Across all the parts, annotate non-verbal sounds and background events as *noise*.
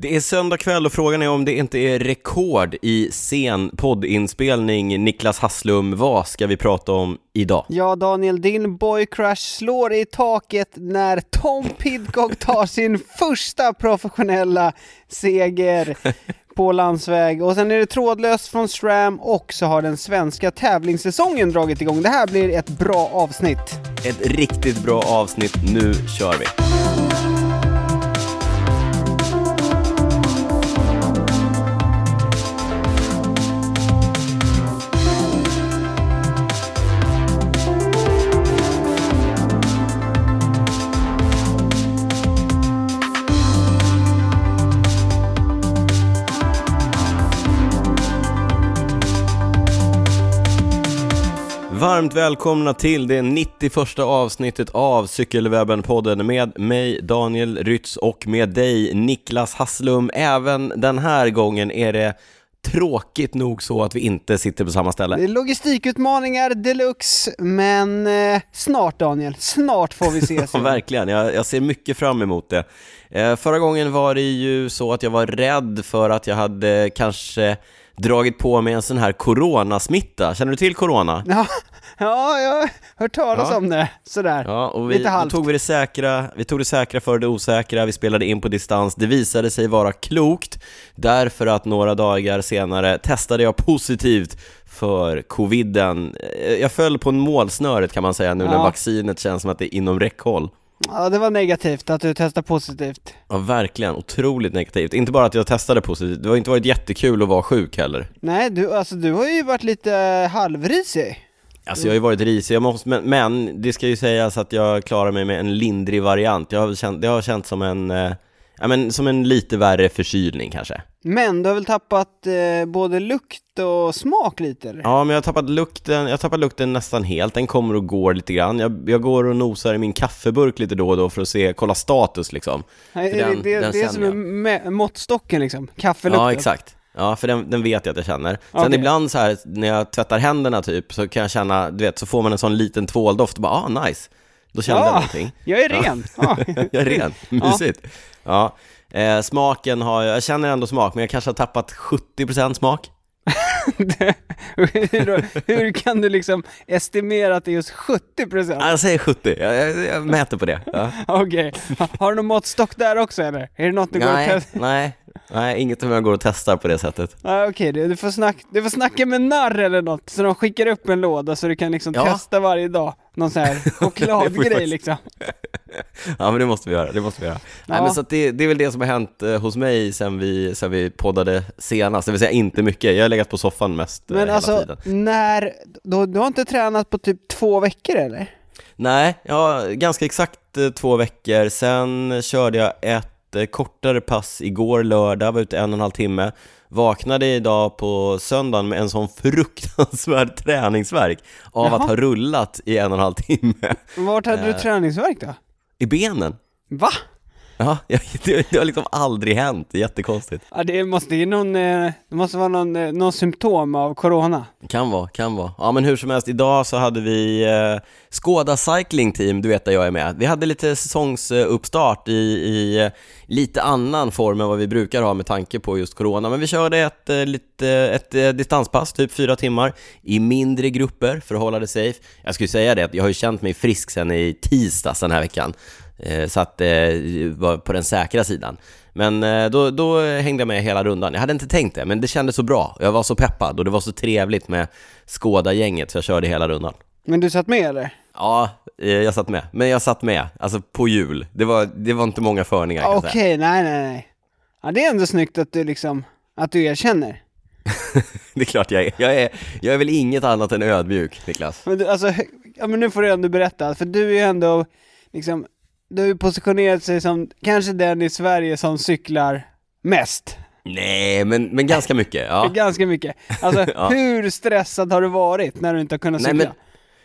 Det är söndag kväll och frågan är om det inte är rekord i sen poddinspelning. Niklas Hasslum, vad ska vi prata om idag? Ja, Daniel, din boy crush slår i taket när Tom Pidcock tar sin första professionella seger på landsväg. Och sen är det trådlöst från SRAM och så har den svenska tävlingssäsongen dragit igång. Det här blir ett bra avsnitt. Ett riktigt bra avsnitt, nu kör vi! Varmt välkomna till det 91 avsnittet av Cykelwebben-podden med mig Daniel Rytz och med dig Niklas Hasslum. Även den här gången är det tråkigt nog så att vi inte sitter på samma ställe. Det är logistikutmaningar deluxe, men eh, snart Daniel, snart får vi ses. *laughs* Ja, verkligen. Jag, jag, ser mycket fram emot det. Eh, förra gången var det ju så att jag var rädd för att jag hade kanske dragit på mig en sån här coronasmitta. Känner du till corona? *laughs* Ja, ja jag har hört talas ja. om det, sådär. Ja, och vi, Lite tog vi det säkra, vi tog det säkra för det osäkra, vi spelade in på distans. Det visade sig vara klokt, därför att några dagar senare testade jag positivt för coviden. Jag föll på målsnöret kan man säga nu ja. när vaccinet känns som att det är inom räckhåll. Ja, det var negativt att du testade positivt. Ja, verkligen. Otroligt negativt. Inte bara att jag testade positivt, det har inte varit jättekul att vara sjuk heller. Nej, du, alltså du har ju varit lite halvrisig. Alltså jag har ju varit risig, jag måste, men, men det ska ju sägas att jag klarar mig med en lindrig variant. Jag har känt, det har känts som en, eh, ja men som en lite värre förkylning kanske. Men du har väl tappat eh, både lukt och smak lite eller? Ja, men jag har tappat lukten, jag har tappat lukten nästan helt, den kommer och går lite grann. Jag, jag går och nosar i min kaffeburk lite då och då för att se, kolla status liksom. Är den, det, den det är som jag. måttstocken liksom, kaffelukten? Ja, exakt. Ja, för den, den vet jag att jag känner. Sen okay. ibland så här, när jag tvättar händerna typ, så kan jag känna, du vet, så får man en sån liten tvåldoft och bara, ah nice. Då kände ja, jag någonting. *laughs* *laughs* jag är ren! Ja. jag är ren, mysigt. Ja. Eh, smaken har jag, jag känner ändå smak, men jag kanske har tappat 70% smak. *laughs* hur, hur, kan du liksom estimera att det är just 70%? Jag säger 70, jag, jag, jag mäter på det. Ja. Okej, okay. har du någon måttstock där också eller? Är det något du nej, går att? Nej, nej, inget som jag går och testar på det sättet. Ah, Okej, okay. du, får snack, du får snacka med narr eller något, så de skickar upp en låda så du kan liksom ja. testa varje dag. Någon sån här *laughs* chokladgrej liksom. ja men det måste vi göra, det måste vi göra. Ja. Nej men så det, det är väl det som har hänt eh, hos mig sen vi, sen vi poddade senast, det vill säga inte mycket, jag har legat på soffan mest eh, Men hela alltså, tiden. när, du, du har inte tränat på typ två veckor eller? Nej, ja, ganska exakt eh, två veckor, sen körde jag ett kortare pass igår lördag, var ute en och en halv timme Vaknade idag på söndagen med en sån fruktansvärd *laughs* träningsverk av Jaha. att ha rullat i en och en halv timme Vart hade du träningsverk då? I benen Va? Ja, *laughs* det, det har liksom aldrig hänt, jättekonstigt. Ja, det måste, det någon, eh, det måste vara någon, eh, någon symptom av corona. Kan vara, kan vara. Ja men hur som helst, idag så hade vi eh, Skåda Cycling Team, du vet där jag är med. Vi hade lite säsongsuppstart i, i eh, lite annan form än vad vi brukar ha med tanke på just corona. Men vi körde ett, lite, ett distanspass, typ fyra timmar, i mindre grupper för att hålla det safe. Jag skulle säga det, jag har ju känt mig frisk sen i tisdags den här veckan. Eh, så att det eh, var på den säkra sidan. Men eh, då, då hängde jag med hela rundan. Jag hade inte tänkt det, men det kändes så bra. Jag var så peppad och det var så trevligt med Skåda-gänget så jag körde hela rundan. Men du satt med eller? Ja, jag satt med. Men jag satt med, alltså på jul. Det var, det var inte många förningar Okej, okay, nej nej nej. Ja, det är ändå snyggt att du liksom, att du erkänner. *laughs* det är klart jag är. Jag är, jag är väl inget annat än ödmjuk, Niklas. Men du, alltså, ja men nu får du ändå berätta, för du är ju ändå liksom du har ju positionerat sig som kanske den i Sverige som cyklar mest. Nej, men, men ganska mycket, ja. *laughs* ganska mycket. Alltså, *laughs* ja. hur stressad har du varit när du inte har kunnat cykla? Nej, men,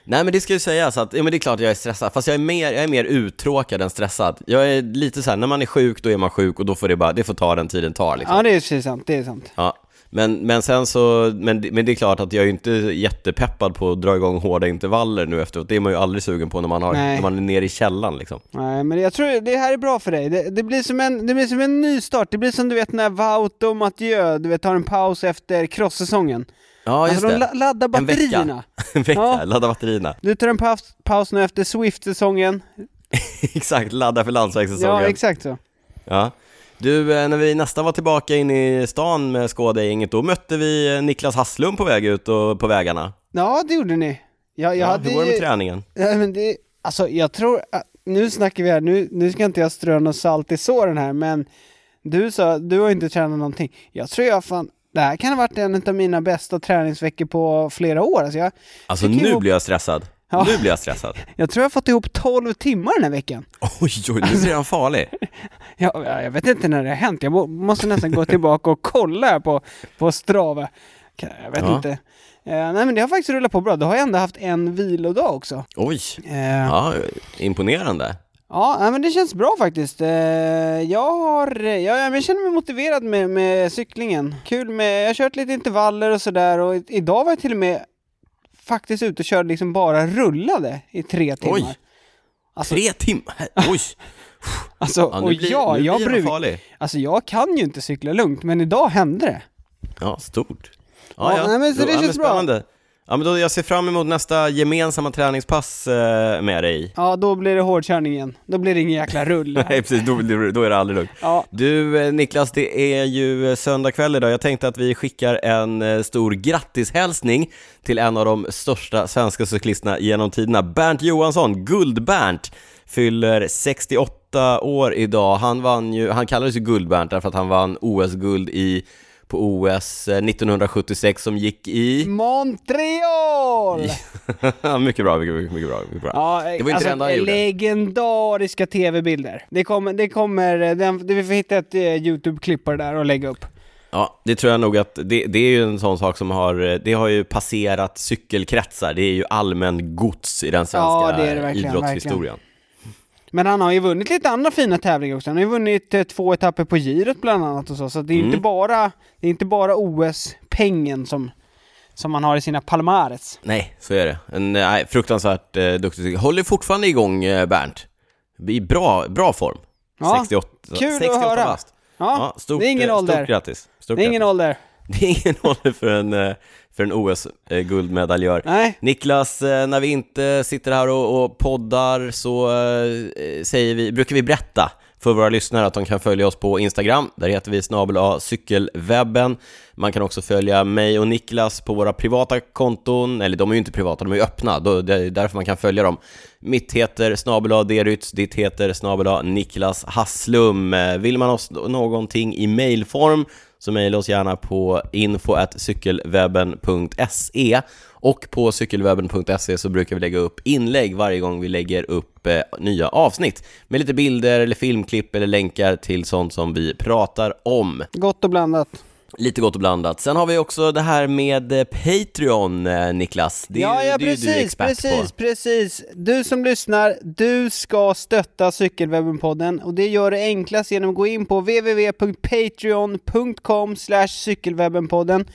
nej, men det ska ju sägas att, ja men det är klart jag är stressad, fast jag är mer, jag är mer uttråkad än stressad. Jag är lite så här, när man är sjuk, då är man sjuk och då får det bara, det får ta den tiden tar liksom. Ja, det är sant, det är sant. Ja. Men, men sen så, men, men det är klart att jag är inte jättepeppad på att dra igång hårda intervaller nu efteråt. Det är man ju aldrig sugen på när man, har, Nej. när man är nere i källan liksom. Nej, men jag tror det här är bra för dig. Det, det, blir som en, det blir som en ny start. Det blir som du vet när Wout och Mathieu, du vet, tar en paus efter cross-säsongen. Ja, just Alltså de det. la- laddar En vecka. batterierna. *laughs* En vecka, Ja. ladda batterierna. Du tar en paus, paus nu efter Swift-säsongen. *laughs* exakt, ladda för landsvägssäsongen. Ja, exakt så. Ja. Du, eh, när vi nästan var tillbaka inne i stan med skådegänget, då mötte vi eh, Niklas Hasslum på väg ut och på vägarna. Ja, det gjorde ni. Jag, jag Ja, hade hur går det med träningen? Ja, men det, alltså jag tror, att- nu snackar vi här, nu, nu ska inte jag strö något salt i såren här, men du sa, du har inte tränat någonting. Jag tror jag fan, det här kan ha varit en av mina bästa träningsveckor på flera år. Alltså jag, Alltså nu ihop- blir jag stressad. Ja. Nu blir jag stressad. *laughs* jag tror jag har fått ihop 12 timmar den här veckan. Oj, oj, nu blir han farlig. *laughs* Jag, jag vet inte när det har hänt, jag må, måste nästan gå tillbaka och kolla på, på Strava. Jag vet Ja. inte. Eh, nej men det har faktiskt rullat på bra, då har jag ändå haft en vilodag också. Oj, Eh, ja, imponerande. Ja, nej, men det känns bra faktiskt. Eh, jag har, ja, jag känner mig motiverad med, med cyklingen. Kul med, jag har kört lite intervaller och sådär och idag var jag till och med faktiskt ute och körde liksom bara rullade i tre timmar. Oj. Alltså, Tre timmar? Oj! *laughs* alltså Ja, och blir, ja, jag brukar, farlig. alltså jag kan ju inte cykla lugnt, men idag hände det. Ja, stort. Ja, nej, men så det ja, men känns bra. Ja, men då jag ser fram emot nästa gemensamma träningspass eh, med dig. Ja, då blir det hårdkörning igen. Då blir det ingen jäkla rull. *laughs* Nej, precis, då, då är det aldrig lugnt. Ja, Du eh, Niklas, det är ju eh, söndag kväll idag. Jag tänkte att vi skickar en eh, stor grattishälsning till en av de största svenska cyklisterna genom tiderna. Bernt Johansson, Guld-Bernt, fyller 68 år idag. Han vann ju, han kallades ju Guld-Bernt därför att han vann OS-guld i på OS eh, 1976 som gick i... Montreal! *laughs* mycket bra, mycket, mycket, bra, mycket bra. Ja, Det var inte alltså, det enda han gjorde. legendariska tv-bilder. Det kommer, det kommer, eh, den, vi får hitta ett eh, YouTube-klipp på det där och lägga upp. Ja, det tror jag nog att det, det är ju en sån sak som har, det har ju passerat cykelkretsar, det är ju allmän gods i den svenska Ja, det det verkligen, idrottshistorien. Men han har ju vunnit lite andra fina tävlingar också. Han har ju vunnit eh, två etapper på girot bland annat och så, så det är Mm. inte bara, det är inte bara OS-pengen som, som han har i sina palmares. Nej, så är det. En nej, fruktansvärt eh, duktig. Håller fortfarande igång eh, Bernt. I bra, bra form. Ja, 68, kul att 68 höra. bast. Ja, stort, det är ingen eh, ålder. Stort grattis. Stort det är ingen grattis. ålder. Det är ingen ålder för en, eh, för en OS-guldmedaljör. Nej. Niklas, eh, när vi inte sitter här och, och poddar så eh, säger vi, brukar vi berätta för våra lyssnare att de kan följa oss på Instagram. Där heter vi snabel cykelwebben. Man kan också följa mig och Niklas på våra privata konton, eller de är ju inte privata, de är ju öppna, det är därför man kan följa dem. Mitt heter snabel Derytz, ditt heter snabel Niklas Hasslum. Vill man oss någonting i mailform så mejla oss gärna på info.cykelwebben.se och på cykelwebben.se så brukar vi lägga upp inlägg varje gång vi lägger upp eh, nya avsnitt med lite bilder eller filmklipp eller länkar till sånt som vi pratar om. Gott och blandat. Lite gott och blandat. Sen har vi också det här med eh, Patreon, eh, Niklas. Det är, ja, ja det är ju du precis, expert precis, på. precis. Du som lyssnar, du ska stötta Cykelwebben-podden och det gör det enklast genom att gå in på www.patreon.com cykelwebbenpodden.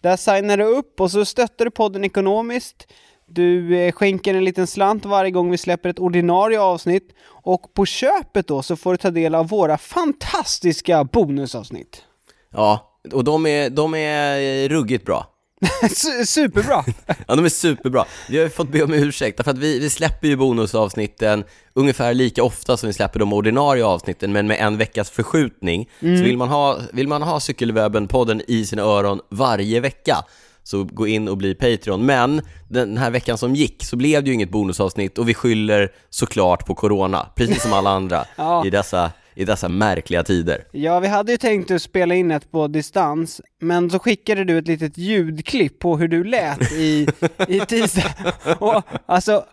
Där signar du upp och så stöttar du podden ekonomiskt. Du eh, skänker en liten slant varje gång vi släpper ett ordinarie avsnitt och på köpet då så får du ta del av våra fantastiska bonusavsnitt. Ja, och de är, de är ruggigt bra. *laughs* Su- Superbra! *laughs* Ja, de är superbra. Vi har ju fått be om ursäkt, därför att vi, vi släpper ju bonusavsnitten ungefär lika ofta som vi släpper de ordinarie avsnitten, men med en veckas förskjutning. Så vill man ha, vill man ha Cykelwebben-podden i sina öron varje vecka, så gå in och bli Patreon. Men den här veckan som gick så blev det ju inget bonusavsnitt och vi skyller såklart på Corona, precis som alla andra *laughs* Ja. i, dessa, i dessa märkliga tider. Ja, vi hade ju tänkt att spela in ett på distans, men så skickade du ett litet ljudklipp på hur du lät i, i *laughs* tisdag. Och alltså,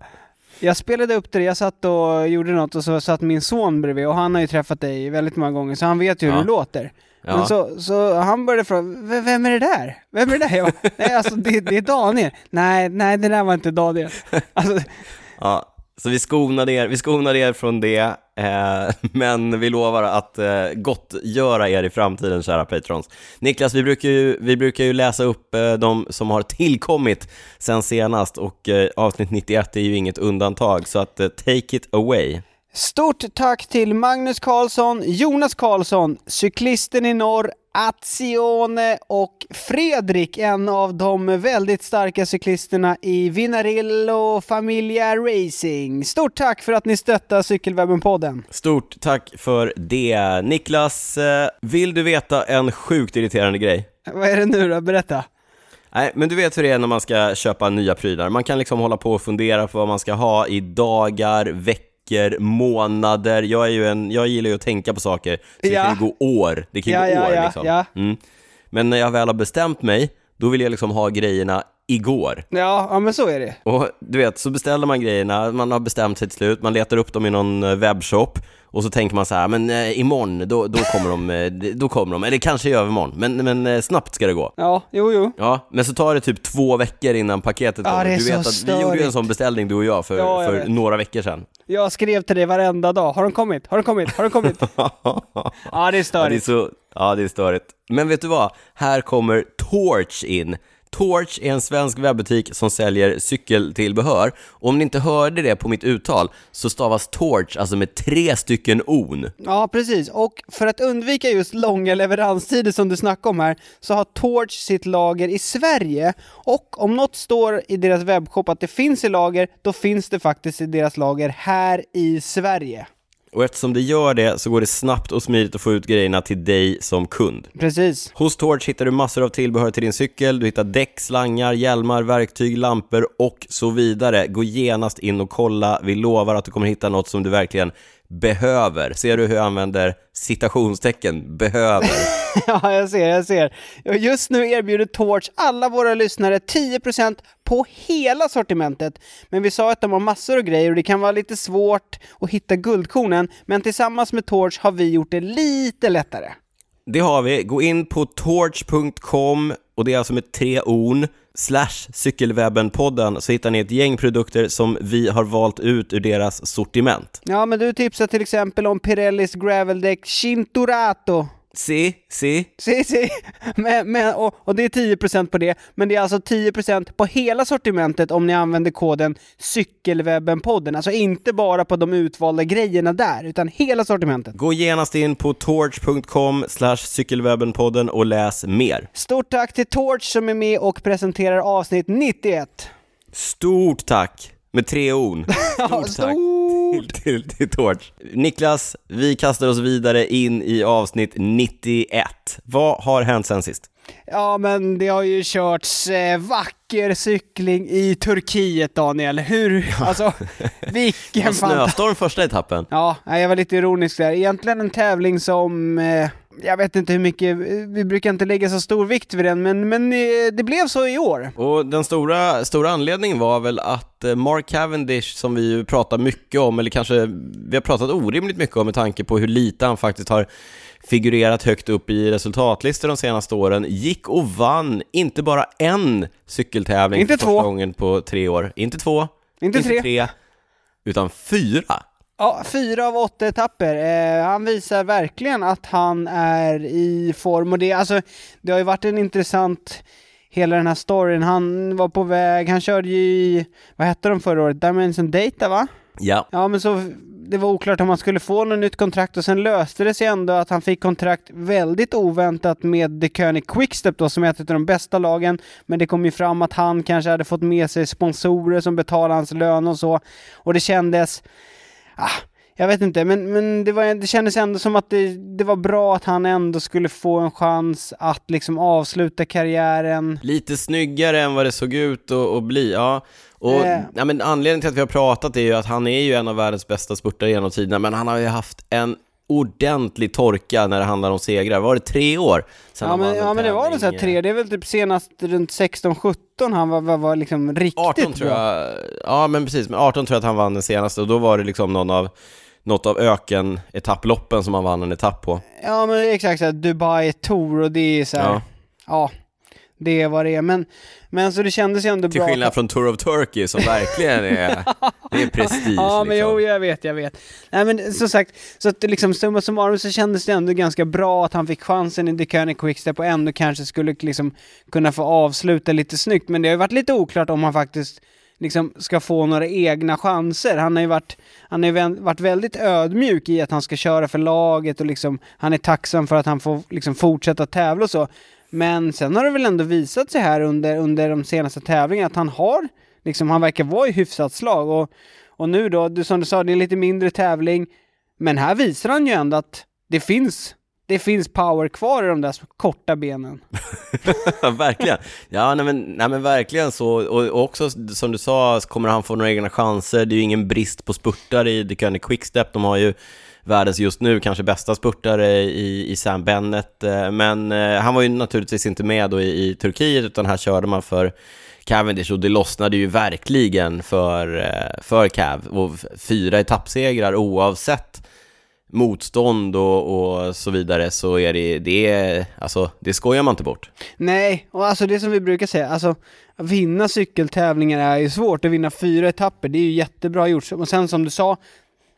jag spelade upp det, jag satt och gjorde något och så satt min son bredvid och han har ju träffat dig väldigt många gånger så han vet ju hur Ja. du låter. Ja. Men så, så han började fråga, "V- vem är det där? Vem är det där? Jag bara, nej alltså det, det är Daniel. Nej, nej det där var inte Daniel. *laughs* Alltså, Ja, så vi skonade er, vi skonade er från det, eh, men vi lovar att eh, gottgöra er i framtiden, kära patrons. Niklas, vi brukar ju, vi brukar ju läsa upp eh, de som har tillkommit sen senast och eh, avsnitt 91 är ju inget undantag, så att eh, take it away. Stort tack till Magnus Karlsson, Jonas Karlsson, cyklisten i norr, Azione och Fredrik, en av de väldigt starka cyklisterna i Vinarillo Familia Racing. Stort tack för att ni stöttar Cykelwebben-podden. Stort tack för det. Niklas, eh, vill du veta en sjukt irriterande grej? Vad är det nu då? Berätta. Nej, men du vet hur det är när man ska köpa nya prylar. Man kan liksom hålla på och fundera på vad man ska ha i dagar, veckor, månader. Jag, är ju en, jag gillar ju att tänka på saker, så det Ja. kan ju gå år. Det kan ju Ja, gå ja, år liksom. Mm. Men när jag väl har bestämt mig, då vill jag liksom ha grejerna igår. Ja, ja men så är det. Och du vet, så beställer man grejerna, man har bestämt sig till slut, man letar upp dem i någon eh, webbshop och så tänker man så här, men eh, imorgon, då, då kommer de, eh, då kommer de, eller kanske i övermorgon, men, men eh, snabbt ska det gå. Ja, jo, jo. Ja, men så tar det typ två veckor innan paketet Ja, kommer. det är du så vet att vi gjorde ju en störigt. sån beställning du och jag för, Ja, jag för vet. några veckor sedan. Jag skrev till dig varenda dag. Har de kommit? Har de kommit? Har de kommit? *laughs* Ja, det är Ja, det är störigt. så, ja, det är störigt. Men vet du vad? Här kommer Torch in. Torch är en svensk webbutik som säljer cykeltillbehör. Och om ni inte hörde det på mitt uttal så stavas Torch alltså med tre stycken on. Ja, precis. Och för att undvika just långa leveranstider som du snackade om här, så har Torch sitt lager i Sverige. Och om något står i deras webbshop att det finns i lager, då finns det faktiskt i deras lager här i Sverige. Och eftersom det gör det så går det snabbt och smidigt att få ut grejerna till dig som kund. Precis. Hos Torch hittar du massor av tillbehör till din cykel, du hittar däck, slangar, hjälmar, verktyg, lampor och så vidare. Gå genast in och kolla, vi lovar att du kommer hitta något som du verkligen behöver. Ser du hur jag använder citationstecken, behöver? *laughs* Ja, jag ser, jag ser. Just nu erbjuder Torch alla våra lyssnare 10% på hela sortimentet. Men vi sa att de har massor av grejer och det kan vara lite svårt att hitta guldkornen, men tillsammans med Torch har vi gjort det lite lättare. Det har vi. Gå in på torch.com och det är alltså med tre on slash cykelwebben-podden så hittar ni ett gäng produkter som vi har valt ut ur deras sortiment. Ja, men du tipsar till exempel om Pirellis graveldäck Cinturato. Si, si, Si, si. Men, men, och, och det är 10% på det, men det är alltså 10% på hela sortimentet om ni använder koden Cykelwebben-podden. Alltså inte bara på de utvalda grejerna där, utan hela sortimentet. Gå genast in på torch.com cykelwebbenpodden och läs mer. Stort tack till Torch som är med och presenterar avsnitt 91. Stort tack! Med tre on. *laughs* Stort tack till, *laughs* till, till Torch. Niklas, vi kastar oss vidare in i avsnitt 91. Vad har hänt sen sist? Ja, men det har ju körts eh, vacker cykling i Turkiet, Daniel. Hur, *laughs* alltså, vilken En fantastisk... snöstorm första etappen. Ja, jag var lite ironisk där. Egentligen en tävling som, eh, jag vet inte hur mycket, vi brukar inte lägga så stor vikt vid den, men, men eh, det blev så i år. Och den stora, stora anledningen var väl att eh, Mark Cavendish, som vi ju pratar mycket om, eller kanske vi har pratat orimligt mycket om med tanke på hur lite han faktiskt har figurerat högt upp i resultatlistor de senaste åren, gick och vann inte bara en cykeltävling Inte för två. första gången på tre år. Inte två, Inte tre. utan fyra. Ja, fyra av åtta etapper. Eh, han visar verkligen att han är i form och det, alltså, det har ju varit en intressant Hela den här storyn, han var på väg, han körde ju i, vad hette de förra året? Dimension Data va? Ja, Ja men så, det var oklart om han skulle få något nytt kontrakt och sen löste det sig ändå att han fick kontrakt väldigt oväntat med The König Quickstep då som är ett av de bästa lagen. Men det kom ju fram att han kanske hade fått med sig sponsorer som betalade hans lön och så. Och det kändes, ah, jag vet inte, men, men det, var, det kändes ändå som att det, det var bra att han ändå skulle få en chans att liksom avsluta karriären. lite snyggare än vad det såg ut att bli, ja. Och Eh. ja, men anledningen till att vi har pratat är ju att han är ju en av världens bästa spurtare genom tiderna, men han har ju haft en ordentlig torka när det handlar om segrar. Var det tre år sedan Ja men, ja men det var väl såhär tre, det är väl typ senast runt 16-17 han var, var, var liksom riktigt 18 tror bra. jag, ja men precis, men 18 tror jag att han vann den senaste och då var det liksom någon av något av öken-etapploppen som han vann en etapp på. Ja men exakt såhär Dubai Tour och det är så här, Ja. ja. det är vad det är. Men, men så det kändes ju ändå Till bra. skillnad att- från Tour of Turkey som verkligen är *laughs* Det är prestige Ja, men liksom. jo, jag vet, jag vet. Nej, men som sagt, så att liksom summa summarum så kändes det ändå ganska bra att han fick chansen i The König Quickstep och ändå kanske skulle liksom kunna få avsluta lite snyggt. Men det har ju varit lite oklart om han faktiskt liksom ska få några egna chanser. Han har ju varit, han har varit väldigt ödmjuk i att han ska köra för laget och liksom, han är tacksam för att han får liksom fortsätta tävla och så. Men sen har det väl ändå visat sig här under, under de senaste tävlingarna att han har, liksom, han verkar vara i hyfsat slag och, och nu då, du, som du sa, det är en lite mindre tävling, men här visar han ju ändå att det finns, det finns power kvar i de där korta benen. *laughs* verkligen. Ja, nej men, nej men verkligen så. Och, och också som du sa, kommer han få några egna chanser. Det är ju ingen brist på spurtare i The König Quickstep. De har ju världens just nu kanske bästa spurtare i, i Sam Bennett. Eh, men eh, han var ju naturligtvis inte med då i, i Turkiet, utan här körde man för Cavendish och det lossnade ju verkligen för, eh, för Cav. Och fyra etappsegrar oavsett motstånd och, och så vidare så är det, det, är, alltså, det skojar man inte bort. Nej, och alltså det som vi brukar säga, alltså att vinna cykeltävlingar är ju svårt, att vinna fyra etapper, det är ju jättebra gjort. Och sen som du sa,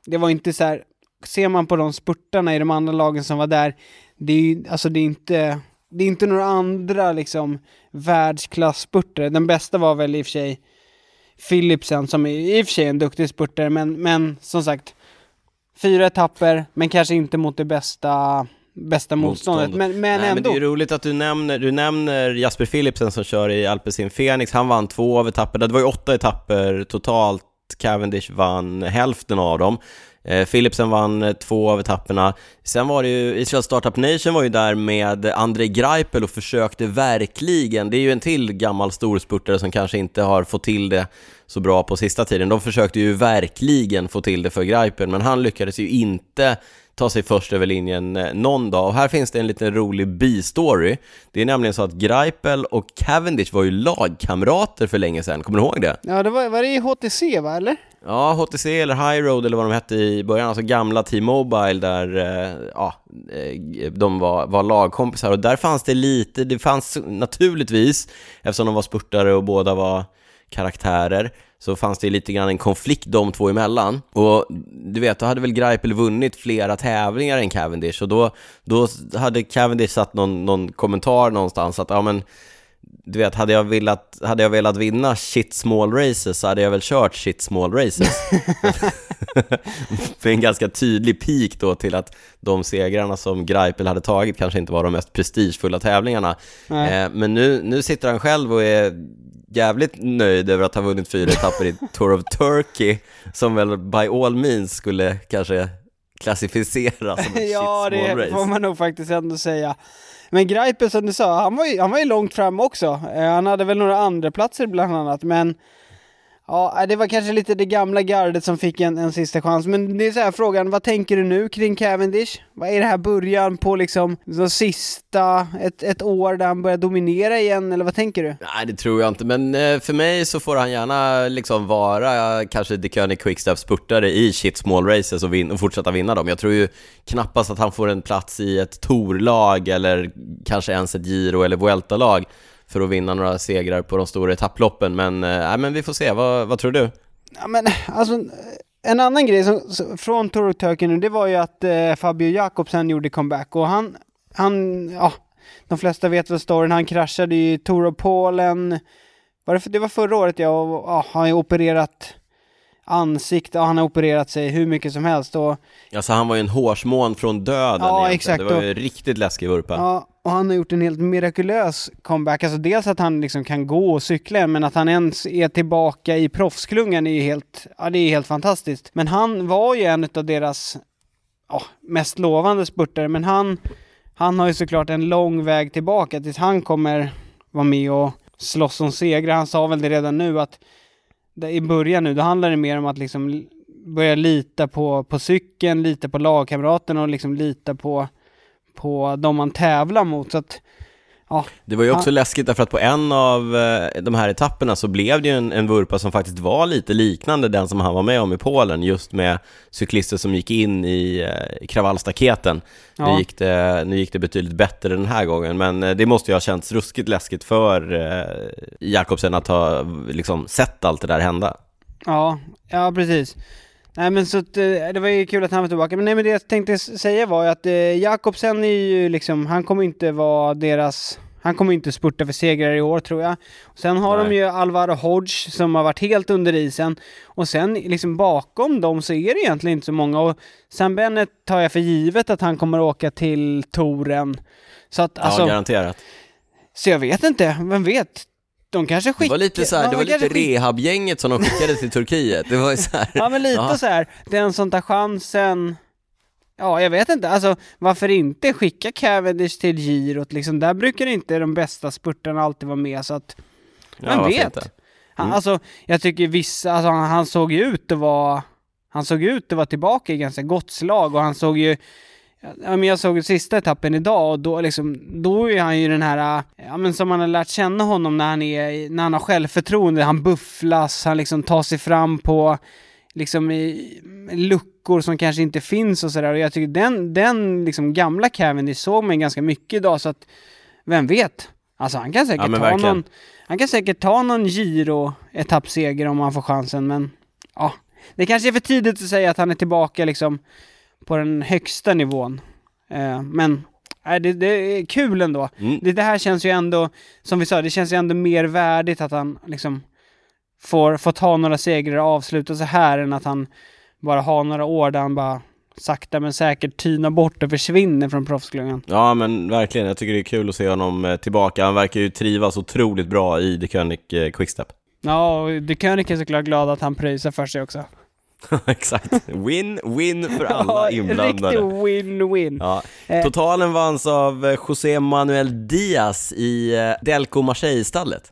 det var inte så här, ser man på de spurtarna i de andra lagen som var där, det är ju, alltså det är inte, det är inte några andra liksom världsklass-spurtare. Den bästa var väl i och för sig Philipsen som är i och för sig en duktig spurtare, men, men som sagt, fyra etapper, men kanske inte mot det bästa, bästa motståndet. Motståndet. Men, men Nej, ändå. men det är roligt att du nämner, du nämner Jasper Philipsen som kör i Alpecin Phoenix. Han vann två av etapperna. Det var ju åtta etapper totalt. Cavendish vann hälften av dem. Eh, Philipsen vann eh, två av etapperna. Sen var det ju, Israel Startup Nation var ju där med Andrei Greipel och försökte verkligen, det är ju en till gammal storspurtare som kanske inte har fått till det så bra på sista tiden. De försökte ju verkligen få till det för Greipel, men han lyckades ju inte ta sig först över linjen eh, någon dag. Och här finns det en liten rolig bi-story. Det är nämligen så att Greipel och Cavendish var ju lagkamrater för länge sedan, kommer du ihåg det? Ja, det var, var det i HTC va, eller? Ja, HTC eller High Road eller vad de hette i början, alltså gamla T-Mobile där eh, ja, eh, de var, var lagkompisar och där fanns det lite, det fanns naturligtvis, eftersom de var spurtare och båda var karaktärer, så fanns det lite grann en konflikt de två emellan. Och du vet, då hade väl Greipel vunnit flera tävlingar än Cavendish och då, då hade Cavendish satt någon, någon kommentar någonstans att ja men du vet, hade jag, velat, hade jag velat vinna shit small races så hade jag väl kört shit small races. *laughs* För en ganska tydlig peak då till att de segrarna som Greipel hade tagit kanske inte var de mest prestigefulla tävlingarna. Eh, men nu, nu sitter han själv och är jävligt nöjd över att ha vunnit fyra etapper i Tour of Turkey, som väl by all means skulle kanske klassificeras som ett *laughs* ja, shit small det race. får man nog faktiskt ändå säga. Men Greipel som du sa, han var ju, han var ju långt fram också. Eh, han hade väl några andra platser bland annat, men Ja, äh, det var kanske lite det gamla gardet som fick en, en sista chans. Men det är så här frågan, vad tänker du nu kring Cavendish? Vad är det här början på liksom, så sista, ett, ett år där han börjar dominera igen, eller vad tänker du? Nej, det tror jag inte, men eh, för mig så får han gärna liksom vara kanske The König Quickstep spurtare i shit small races och, vin- och fortsätta vinna dem. Jag tror ju knappast att han får en plats i ett torlag eller kanske ens ett Giro eller Vuelta-lag för att vinna några segrar på de stora etapploppen, men, nej, men vi får se. Vad, vad tror du? Ja men alltså, en annan grej som, från Tour of Turkey det var ju att eh, Fabio Jakobsen gjorde comeback och han, han, ja, de flesta vet väl storyn, han kraschade i Tour of Polen, var det, det var förra året ja, och, ja, han har opererat ansikte, han har opererat sig hur mycket som helst och Alltså han var ju en hårsmån från döden Ja, egentligen. exakt. Det var ju riktigt läskig vurpa. Ja, och han har gjort en helt mirakulös comeback. Alltså dels att han liksom kan gå och cykla, men att han ens är tillbaka i proffsklungan är ju helt, ja det är helt fantastiskt. Men han var ju en av deras ja, mest lovande spurtare, men han, han har ju såklart en lång väg tillbaka tills han kommer vara med och slåss om segrar. Han sa väl det redan nu att i början nu, då handlar det mer om att liksom börja lita på, på cykeln, lita på lagkamraterna och liksom lita på på de man tävlar mot. Så att, ja, Det var ju också läskigt därför att på en av eh, de här etapperna så blev det ju en, en vurpa som faktiskt var lite liknande den som han var med om i Polen, just med cyklister som gick in i eh, kravallstaketen. Nu, Ja. gick det, nu gick det betydligt bättre den här gången, men eh, det måste ju ha känts ruskigt läskigt för Jakobsen att ha liksom sett allt det där hända. Ja, ja precis. Nej men så att, eh, det var ju kul att han var tillbaka. Men nej men det jag tänkte säga var ju att eh, Jakobsen är ju liksom, han kommer inte vara deras han kommer inte spurta för segrar i år tror jag. Sen har de Nej. ju Alvaro Hodge som har varit helt under isen. Och sen liksom bakom dem så är det egentligen inte så många. Och Sam Bennett tar jag för givet att han kommer åka till touren. Så att Ja, alltså, garanterat. så jag vet inte, vem vet? De kanske Det skickar... var lite så här, det de var lite rehabgänget som de skickade till Turkiet. Det var så här. Ja men lite Ja. så här. den som tar chansen Ja, jag vet inte. Alltså, varför inte skicka Cavendish till girot liksom? Där brukar inte de bästa spurtarna alltid vara med, så att... Ja, Vem varför vet? inte? Han, Mm. Alltså, jag tycker vissa, alltså han, han såg ju ut att vara... Han såg ut att vara tillbaka i ganska gott slag och han såg ju... Ja, men jag såg sista etappen idag och då liksom, då är han ju den här, ja men som man har lärt känna honom när han är, när han har självförtroende, han bufflas, han liksom tar sig fram på, liksom i luckor som kanske inte finns och sådär och jag tycker den, den liksom gamla Cavendish såg mig ganska mycket idag så att, vem vet? Alltså han kan säkert Ja, ta någon, han kan säkert ta någon giro etappseger om han får chansen men, ja. Det kanske är för tidigt att säga att han är tillbaka liksom på den högsta nivån. Eh, men nej, det, det är kul ändå. Mm. Det, det här känns ju ändå, som vi sa, det känns ju ändå mer värdigt att han liksom får, får ta några segrar och avsluta så här än att han bara har några år där han bara sakta men säkert tynar bort och försvinner från proffsklungan. Ja men verkligen, jag tycker det är kul att se honom eh, tillbaka. Han verkar ju trivas otroligt bra i The König eh, Quickstep. Ja, och De König är såklart glad att han pröjsar för sig också. *laughs* Exakt. Win, win för alla Ja, inblandade. Riktig win-win. Ja. Eh. Totalen vanns av eh, José Manuel Diaz i eh, Delco Marseille-stallet.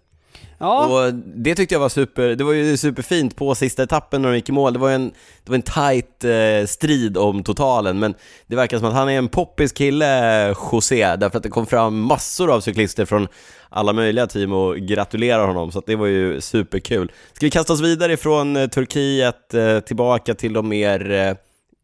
Ja, Och det tyckte jag var super, det var ju superfint på sista etappen när de gick i mål. Det var en, det var en tight eh, strid om totalen, men det verkar som att han är en poppis kille, José, därför att det kom fram massor av cyklister från alla möjliga team och gratulerar honom, så att det var ju superkul. Ska vi kasta oss vidare från eh, Turkiet eh, tillbaka till de mer eh,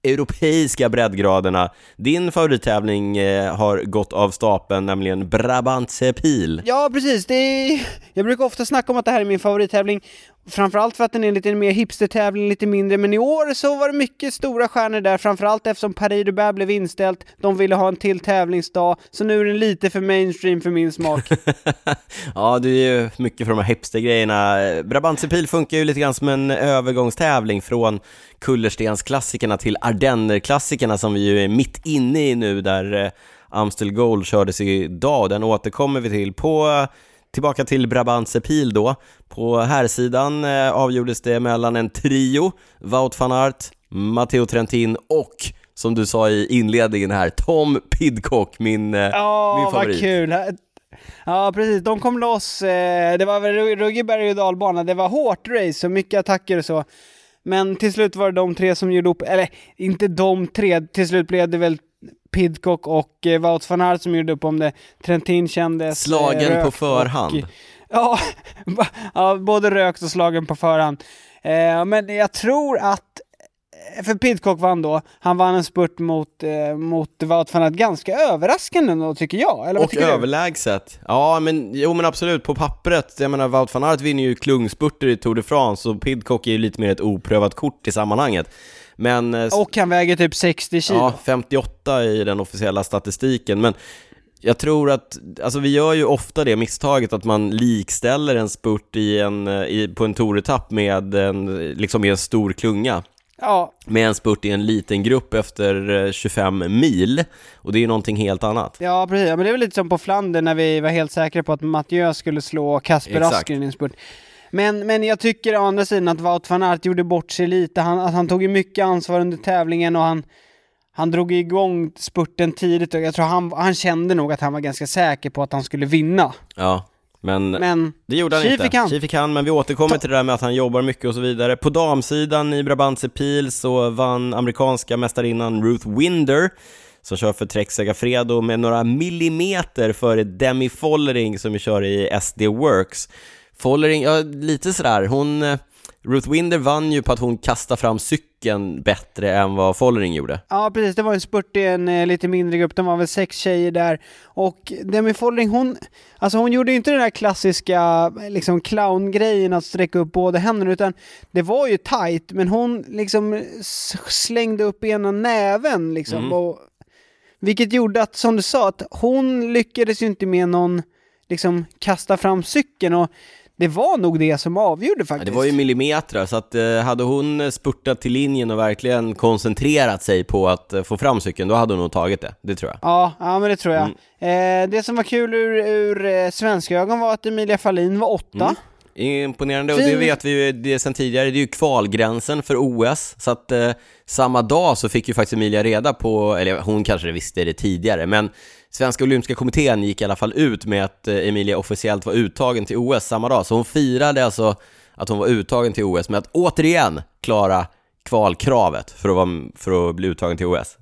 europeiska breddgraderna. Din favorittävling eh, har gått av stapeln, nämligen Brabantse Pil. Ja, precis. Det är... Jag brukar ofta snacka om att det här är min favorittävling. Framförallt för att den är lite mer hipstertävling, lite mindre. Men i år så var det mycket stora stjärnor där, framförallt eftersom Paris-Roubaix blev inställt. De ville ha en till tävlingsdag, så nu är den lite för mainstream för min smak. *laughs* ja, du är ju mycket för de här hipstergrejerna. Brabantsepil funkar ju lite grann som en övergångstävling från kullerstensklassikerna till Ardennerklassikerna, som vi ju är mitt inne i nu, där eh, Amstel Gold kördes idag och den återkommer vi till på Tillbaka till Brabantse Pil då. På här sidan eh, avgjordes det mellan en trio, Wout van Aert, Matteo Trentin och som du sa i inledningen här, Tom Pidcock, min, Ja, min vad favorit. kul! Ja, precis. De kom loss. Eh, det var väl ruggig berg och dalbana. Det var hårt race och mycket attacker och så. Men till slut var det de tre som gjorde upp, eller inte de tre, till slut blev det väl Pidcock och eh, Wout van Aert som gjorde upp om det. Trentin kändes eh, Slagen på rökt förhand. Och, *laughs* ja, både rökt och slagen på förhand. Eh, men jag tror att eh, för Pidcock vann då, han vann en spurt mot, eh, mot Wout van Aert ganska överraskande då tycker jag, eller vad Och tycker du? överlägset. Ja, men jo men absolut, på pappret. Jag menar, Wout van Aert vinner ju klungspurter i Tour de France och Pidcock är ju lite mer ett oprövat kort i sammanhanget. Men, eh, Och han väger typ 60 kilo. ja, 58 i den officiella statistiken, men jag tror att, alltså vi gör ju ofta det misstaget att man likställer en spurt i en, eh, i, på en touretapp med en, liksom i en stor klunga Ja, med en spurt i en liten grupp efter eh, 25 mil, och det är ju någonting helt annat. ja precis. Ja, men det är väl lite som på Flandern när vi var helt säkra på att Mathieu skulle slå Kasper Exakt. Asgreen i en spurt. Men, men jag tycker å andra sidan att Wout van Aert gjorde bort sig lite. Han, att han tog ju mycket ansvar under tävlingen och han, han drog igång spurten tidigt och jag tror han, han kände nog att han var ganska säker på att han skulle vinna. Ja, men Men Det gjorde han inte. fick han. Tji fick han, men vi återkommer till det där med att han jobbar mycket och så vidare. På damsidan i Brabantse Pil så vann amerikanska mästarinnan Ruth Winder, som kör för Trek Segafredo med några millimeter före Demi Follering som ju kör i SD Works. Follering, ja lite sådär, hon... eh, Ruth Winder vann ju på att hon kastade fram cykeln stycken bättre än vad Follering gjorde. Ja, precis. Det var en spurt i en eh, lite mindre grupp. De var väl sex tjejer där. Och Demi Follering, hon, alltså hon gjorde ju inte den där klassiska liksom clowngrejen att sträcka upp båda händerna, utan det var ju tight, men hon liksom slängde upp ena näven liksom. Mm. Och, vilket gjorde att, som du sa, att hon lyckades ju inte med någon liksom kasta fram cykeln och det var nog det som avgjorde Ja, faktiskt. det var ju millimeter, så att eh, hade hon spurtat till linjen och verkligen koncentrerat sig på att eh, få fram cykeln, då hade hon nog tagit det. Det tror jag. Ja, ja men det tror jag. Mm. Eh, det som var kul ur, ur eh, svenska ögon var att Emilia Fahlin var åtta. Mm. Imponerande, och det vet vi ju det sen tidigare, det är ju kvalgränsen för OS, så att eh, samma dag så fick ju faktiskt Emilia reda på, eller hon kanske visste det tidigare, men Svenska Olympiska Kommittén gick i alla fall ut med att eh, Emilia officiellt var uttagen till OS samma dag, så hon firade alltså att hon var uttagen till OS med att återigen klara kvalkravet för att, vara, för att bli uttagen till OS.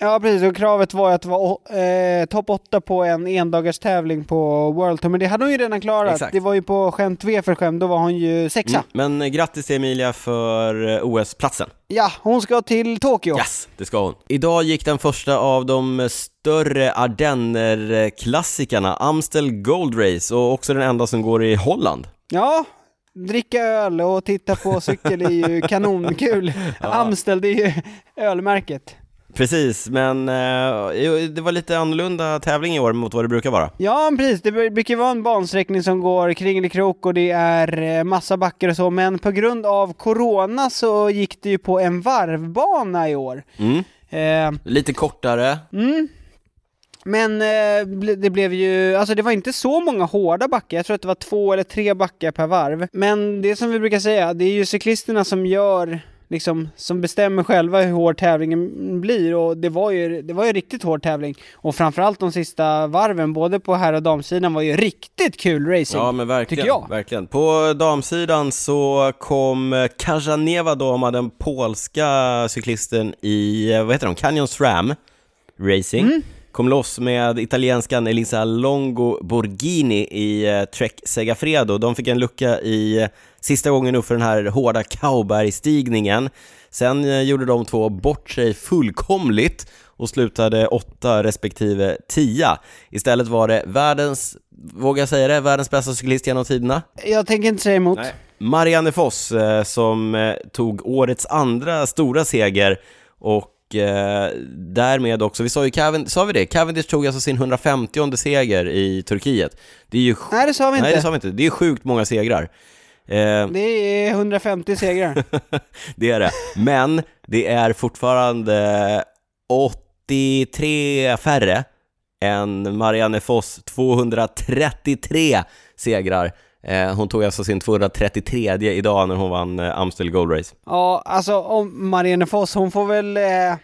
Ja, precis. Och kravet var att vara eh, topp åtta på en endagars tävling på World Tour, men det hade hon ju redan klarat. Exakt. Det var ju på skämt V för skämt, då var hon ju sexa. Mm. Men eh, grattis till Emilia för eh, OS-platsen. Ja, hon ska till Tokyo. Yes, det ska hon. Idag gick den första av de större Ardenner-klassikerna, Amstel Gold Race, och också den enda som går i Holland. Ja, dricka öl och titta på cykel är ju *laughs* kanonkul. Amstel, det är ju ölmärket. Precis, men eh, det var lite annorlunda tävling i år mot vad det brukar vara. Ja, precis. Det brukar vara en bansträckning som går kringelikrok och det är eh, massa backar och så, men på grund av corona så gick det ju på en varvbana i år. Mm. Eh, Lite kortare, mm. Men eh, det blev ju, alltså det var inte så många hårda backar, jag tror att det var två eller tre backar per varv. Men det som vi brukar säga, det är ju cyklisterna som gör, liksom, som bestämmer själva hur hård tävlingen blir och det var ju, det var ju riktigt hård tävling. Och framförallt de sista varven, både på herr och damsidan, var ju riktigt kul racing. Ja men verkligen, tycker jag. verkligen. På damsidan så kom Kajaneva Doma, den polska cyklisten i, eh, vad heter de, Canyon SRAM Racing. Mm. Kom loss med italienskan Elisa Longo Borghini i eh, Trek Segafredo. De fick en lucka i eh, sista gången upp för den här hårda Kaubergstigningen. Sen eh, gjorde de två bort sig fullkomligt och slutade åtta respektive tia. Istället var det världens, vågar jag säga det, världens bästa cyklist genom tiderna. Jag tänker inte säga emot. Marianne Foss eh, som eh, tog årets andra stora seger och därmed också, vi sa ju Cavendish, sa vi det? Cavendish tog alltså sin 150 seger i Turkiet. Det är ju Nej, det sa vi Nej, inte. det sa vi inte. Det är sjukt många segrar. Eh, Det är 150 segrar. *laughs* det är det. Men det är fortfarande 83 färre än Marianne Foss 233 segrar. Eh, hon tog alltså sin 233 idag när hon vann eh, Amstel Gold Race. Ja, alltså om Marianne Foss, hon får väl... Eh,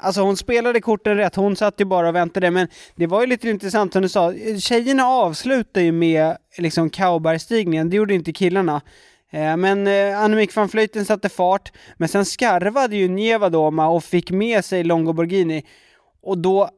alltså hon spelade korten rätt, hon satt ju bara och väntade, men det var ju lite intressant som du sa, tjejerna avslutade ju med liksom Kaubergstigningen, det gjorde inte killarna. Eh, men eh, Annemiek van Vleuten satte fart, men sen skarvade ju Nievadoma och fick med sig Longo Borghini. Och då,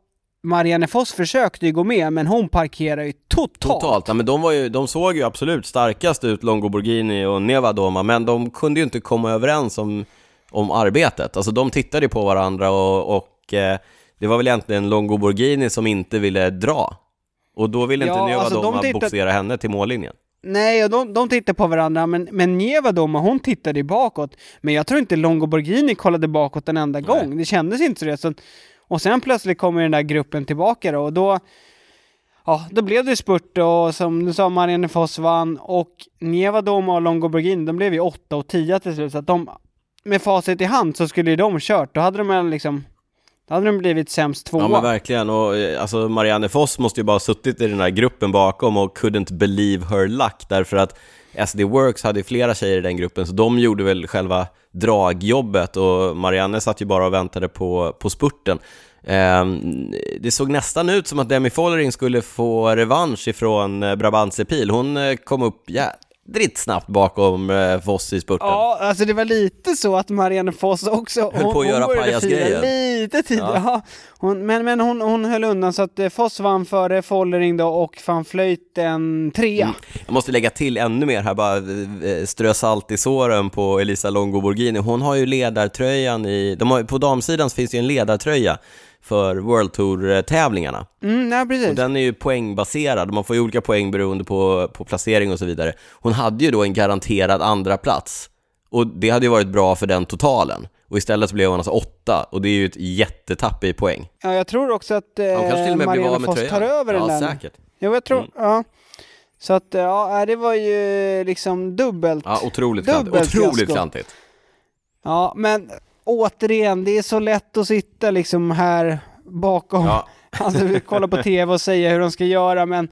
Marianne Foss försökte ju gå med, men hon parkerade ju totalt. Totalt, ja, men de, var ju, de såg ju absolut starkast ut, Longo Borghini och Nevadoma, men de kunde ju inte komma överens om, om arbetet. Alltså de tittade på varandra och, och eh, det var väl egentligen Longo Borghini som inte ville dra. Och då ville inte Ja, alltså, Nevadoma de boxera henne till mållinjen. Nej, och de, de tittade på varandra, men, men Nievadoma hon tittade bakåt. Men jag tror inte Longo Borghini kollade bakåt en enda gång. Det kändes inte så det. Så, och sen plötsligt kommer den där gruppen tillbaka då, och då... Ja, då blev det spurt och som du sa, Marianne Foss vann och Nievadoma och Longo Borghini, de blev ju 8 och 10 till slut. Så att de, med facit i hand så skulle ju de kört. Då hade de liksom... Då hade de blivit sämst tvåa. Ja men verkligen, och eh, alltså Marianne Foss måste ju bara ha suttit i den här gruppen bakom och couldn't believe her luck därför att SD Works hade ju flera tjejer i den gruppen så de gjorde väl själva dragjobbet och Marianne satt ju bara och väntade på, på spurten. Eh, det såg nästan ut som att Demi Follering skulle få revansch ifrån eh, Brabantse Pil. Hon eh, kom upp, ja, littrigt snabbt bakom eh, Foss i spurten. Ja, alltså det var lite så att Marianne Foss också, Höll på att göra pajasgrejen. lite tidigare. Ja. Hon, men men hon, hon höll undan så att eh, Foss vann före Follering då och van Vleuten trea. Mm. Jag måste lägga till ännu mer här, bara eh, strö salt i såren på Elisa Longo Borghini. Hon har ju ledartröjan i, de har, på damsidan finns det ju en ledartröja för World Tour-tävlingarna. Mm, nej Och precis. den är ju poängbaserad, man får ju olika poäng beroende på, på placering och så vidare. Hon hade ju då en garanterad andra plats och det hade ju varit bra för den totalen. Och istället så blev hon alltså åtta, och det är ju ett jättetapp i poäng. Ja, jag tror också att eh, kanske till och med blev Marianne med Foss tröjan. tar över den Ja, säkert. Jo, jag tror, Mm. ja. Så att, ja, det var ju liksom dubbelt. Ja, otroligt klantigt. Dubbelt Otroligt fiasko. klantigt. Ja, men återigen, det är så lätt att sitta liksom här bakom, Ja. *laughs* alltså vi kollar på tv och säga hur de ska göra, men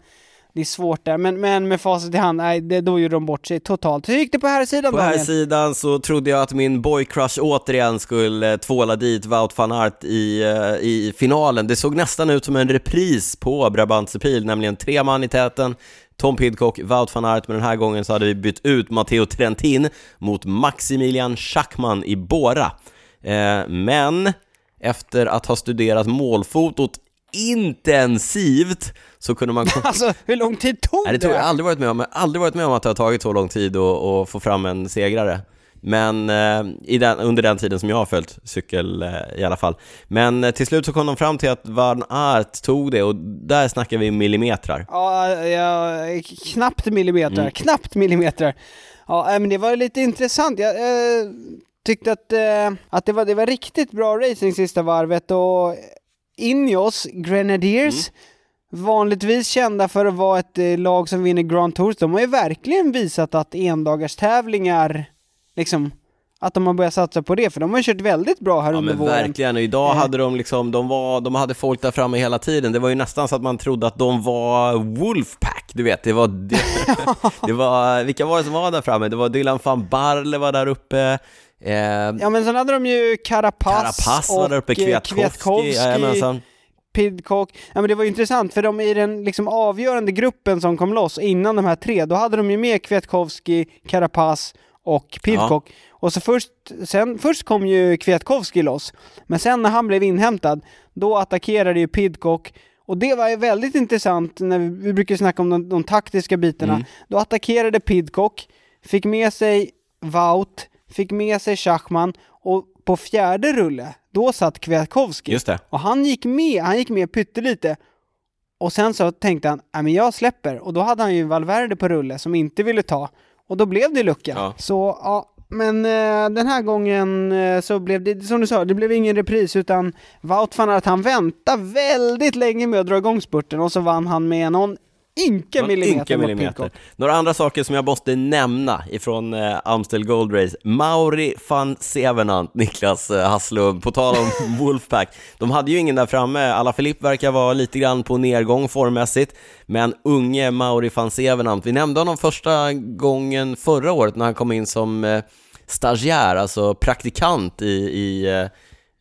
det är svårt där. Men, men med facit i hand, nej, det, då gjorde de bort sig totalt. Hur gick det på här sidan På här sidan så trodde jag att min boycrush återigen skulle eh, tvåla dit Wout van Aert i, eh, i finalen. Det såg nästan ut som en repris på Brabantse Pil, nämligen tre man i täten, Tom Pidcock, Wout van Aert, men den här gången så hade vi bytt ut Matteo Trentin mot Maximilian Schachman i Bora. Eh, men efter att ha studerat målfotot intensivt så kunde man *laughs* Alltså, hur lång tid tog Nej, det tror jag aldrig varit med om. Jag har aldrig varit med om att det har tagit så lång tid att, att få fram en segrare. Men eh, den, under den tiden som jag har följt cykel eh, i alla fall. Men eh, till slut så kom de fram till att Van Aert tog det och där snackar vi millimetrar. Ja, ja, knappt millimeter, Mm. knappt millimeter. Ja, äh, men det var lite intressant. Jag eh, tyckte att, eh, att det, var, det var riktigt bra racing sista varvet och Ineos Grenadiers, Mm. vanligtvis kända för att vara ett eh, lag som vinner Grand Tours, de har ju verkligen visat att endagars-tävlingar, liksom, att de har börjat satsa på det, för de har kört väldigt bra här Ja under men våren. verkligen, och idag Eh. hade de liksom, de, var, de hade folk där framme hela tiden. Det var ju nästan så att man trodde att de var Wolfpack, du vet. Det var, det, *laughs* det var vilka var det som var där framme? Det var Dylan van Barle var där uppe. Eh, Ja men sen hade de ju Carapaz, Carapaz var där uppe, och, eh, Kwiatkowski, jajamensan. Pidcock. Ja men det var ju intressant för de i den liksom avgörande gruppen som kom loss innan de här tre, då hade de ju med Kwiatkowski, Carapaz och Pidcock. Och så först, sen, först kom ju Kwiatkowski loss, men sen när han blev inhämtad, då attackerade ju Pidcock och det var ju väldigt intressant när vi, vi brukar snacka om de, de taktiska bitarna. Mm. Då attackerade Pidcock, fick med sig Wout, fick med sig Schachman och på fjärde rulle, då satt Kwiatkowski. Just det. Och han gick med, han gick med pyttelite. Och sen så tänkte han, nej men jag släpper. Och då hade han ju Valverde på rulle som inte ville ta. Och då blev det lucka. Ja. Så ja, men eh, den här gången eh, så blev det, som du sa, det blev ingen repris utan Wout van Aert, han väntade väldigt länge med att dra igång spurten och så vann han med någon ynka millimeter ynka millimeter. Några andra saker som jag måste nämna ifrån eh, Amstel Gold Race. Mauri van Sevenant, *laughs* Niklas eh, Hasslum, på tal om *laughs* Wolfpack. De hade ju ingen där framme. Alla Filip verkar vara lite grann på nedgång formmässigt. Men unge Mauri van Sevenant, vi nämnde honom första gången förra året när han kom in som eh, stagiär, alltså praktikant i, i eh,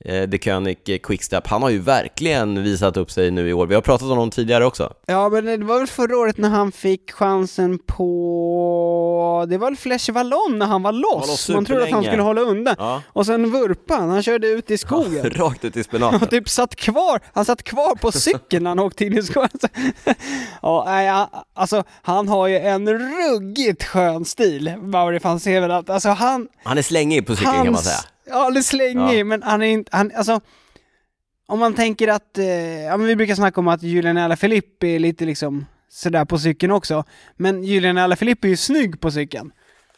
eh, The König Quickstep. Han har ju verkligen visat upp sig nu i år. Vi har pratat om honom tidigare också. Ja, men det var väl förra året när han fick chansen på... Det var väl Fleche Vallon när han var loss. Man trodde att han skulle hålla undan. Ja. Och sen vurpan, han, han körde ut i skogen. *laughs* Rakt ut i spenaten. Och typ satt kvar, han satt kvar på cykeln när han åkte in i skogen. *laughs* ja, nej, han- alltså han har ju en ruggigt skön stil, Mauri van Sevenant. Alltså han... Han är slängig på cykeln kan man hans- säga. Ja, är slängig, Ja. men han är inte, han, alltså om man tänker att, eh, ja men vi brukar snacka om att Julian Alaphilippe är lite liksom sådär på cykeln också, men Julian Alaphilippe är ju snygg på cykeln.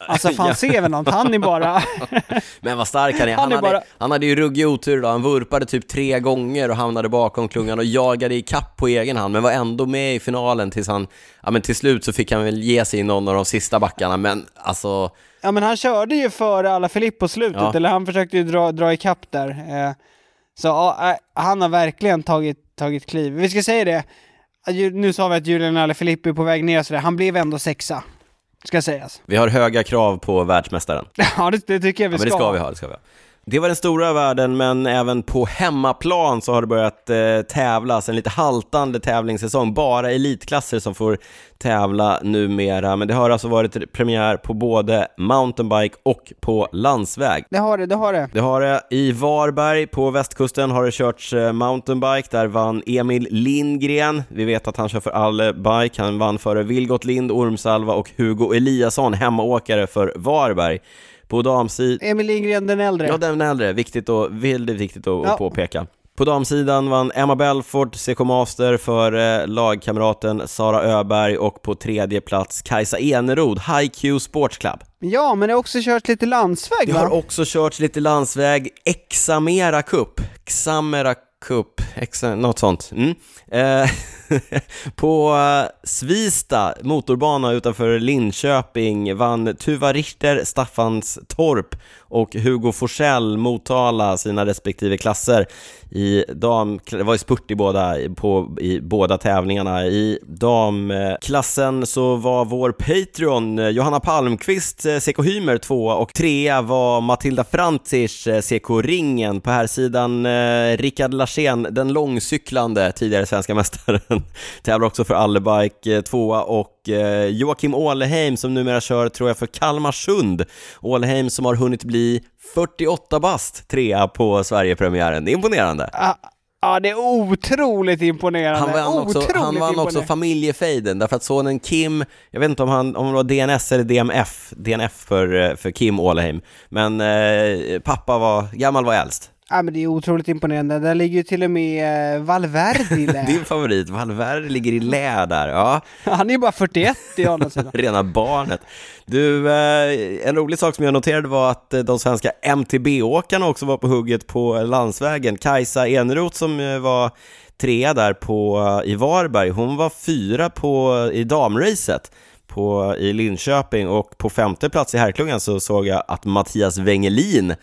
Alltså *laughs* fan Ja. Sevenant, han är bara... *laughs* Men vad stark han är. Han, Han är hade, bara- han hade ju ruggig otur då. Han vurpade typ tre gånger och hamnade bakom klungan och jagade i kapp på egen hand, men var ändå med i finalen tills han, ja men till slut så fick han väl ge sig i någon av de sista backarna, men alltså, Ja men han körde ju före Alaphilippe på slutet, Ja. eller han försökte ju dra, dra ikapp där. Eh, så ja, eh, han har verkligen tagit, tagit kliv. Vi ska säga det, nu sa vi att Julian Alaphilippe är på väg ner och sådär, han blev ändå sexa. Ska sägas. vi har höga krav på världsmästaren. *laughs* Ja det, det tycker jag vi Ja, men det ska. ska vi ha, det ska vi ha. Det var den stora världen, men även på hemmaplan så har det börjat eh, tävlas, en lite haltande tävlingssäsong, bara elitklasser som får tävla numera, men det har alltså varit premiär på både mountainbike och på landsväg. Det har det, det har det. Det har det. I Varberg på västkusten har det körts eh, mountainbike, där vann Emil Lindgren. Vi vet att han kör för Alle Bike, han vann före Vilgot Lind, Ormsalva och Hugo Eliasson, hemmaåkare för Varberg. På damsidan... Emil Lindgren den äldre. Ja, den äldre. Viktigt och, väldigt viktigt att ja. påpeka. På damsidan vann Emma Belfort CK Master för eh, lagkamraten Sara Öberg och på tredje plats Kajsa Enerod, HiQ Sports Club. Ja, men det har också kört lite landsväg Det va? har också kört lite landsväg, Examera Cup, Xamera Cup, exa, något sånt. Mm. Eh, *laughs* på eh, Svista motorbana utanför Linköping vann Tuva Richter Staffanstorp och Hugo Forsell Motala sina respektive klasser i dam, det var ju spurt i båda, på, i båda tävlingarna. I damklassen så var vår Patreon eh, Johanna Palmqvist eh, CK Hymer tvåa och trea var Matilda Frantzisch CK Ringen. På här sidan eh, Rickard Larsén, den långcyklande tidigare svenska *laughs* mästaren, tävlar också för Allebike tvåa och eh, Joakim Åleheim som numera kör, tror jag, för Kalmarsund. Åleheim som har hunnit bli 48 bast, trea på Sverigepremiären. Det är imponerande. Ah. Ja, det är otroligt imponerande. Han vann också, otroligt han vann också familjefejden, därför att sonen Kim, jag vet inte om, han, om det var DNS eller DMF, DNF för, för Kim Åleheim, men eh, pappa var, gammal var äldst. Ja men det är otroligt imponerande, där ligger ju till och med eh, Valverde i lä. *laughs* Din favorit, Valverde ligger i lä där, ja. Han är ju bara 41 i andra sidan. *laughs* Rena barnet. Du, eh, en rolig sak som jag noterade var att eh, de svenska MTB-åkarna också var på hugget på landsvägen. Kajsa Eneroth som var trea där på, i Varberg, hon var fyra på, i damracet på, i Linköping och på femte plats i herrklungan så såg jag att Mattias Wengelin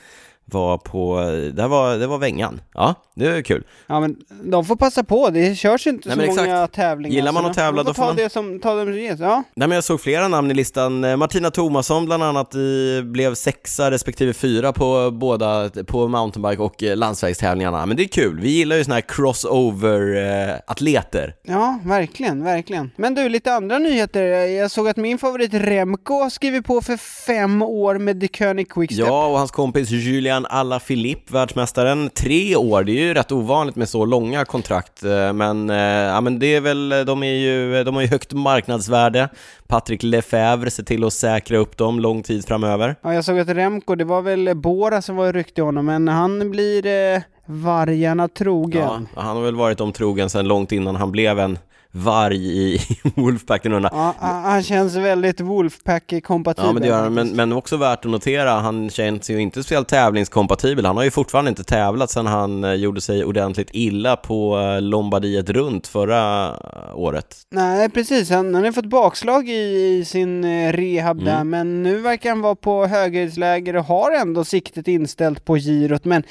var på, det var, det var Vängan. Ja, det är kul. Ja men de får passa på, det körs inte Nej, så exakt. många tävlingar. Gillar man att tävla då får, man... det som, ta dem som ges, ja. Nej men jag såg flera namn i listan, eh, Martina Thomasson bland annat i, blev sexa respektive fyra på båda, på mountainbike och eh, landsvägstävlingarna. Men det är kul, vi gillar ju såna här crossover-atleter. Ja, verkligen, verkligen. Men du, lite andra nyheter. Jag såg att min favorit Remco har skrivit på för fem år med The König Quickstep. Ja, och hans kompis Julian Alaphilippe, världsmästaren, tre år. Det är ju rätt ovanligt med så långa kontrakt, eh, men, eh, ja, men det är väl, de, är ju, de har ju högt marknadsvärde. Patrick Lefebvre ser till att säkra upp dem lång tid framöver. Ja, jag såg att Remco, det var väl Bora som var rykt i honom, men han blir eh, vargarna trogen. Ja, han har väl varit dem trogen sedan långt innan han blev en varg i Wolfpacken Ja, han känns väldigt Wolfpack-kompatibel. Ja, men det gör han, men, men också värt att notera, han känns ju inte speciellt tävlingskompatibel. Han har ju fortfarande inte tävlat sedan han eh, gjorde sig ordentligt illa på eh, Lombardiet runt förra året. Nej, precis. Han, han har fått bakslag i, i sin eh, rehab mm. där, men nu verkar han vara på höghöjdsläger och har ändå siktet inställt på girot, men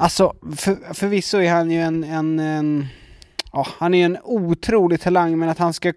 Alltså, för, förvisso är han ju en, en, en ja, han är en otrolig talang, men att han ska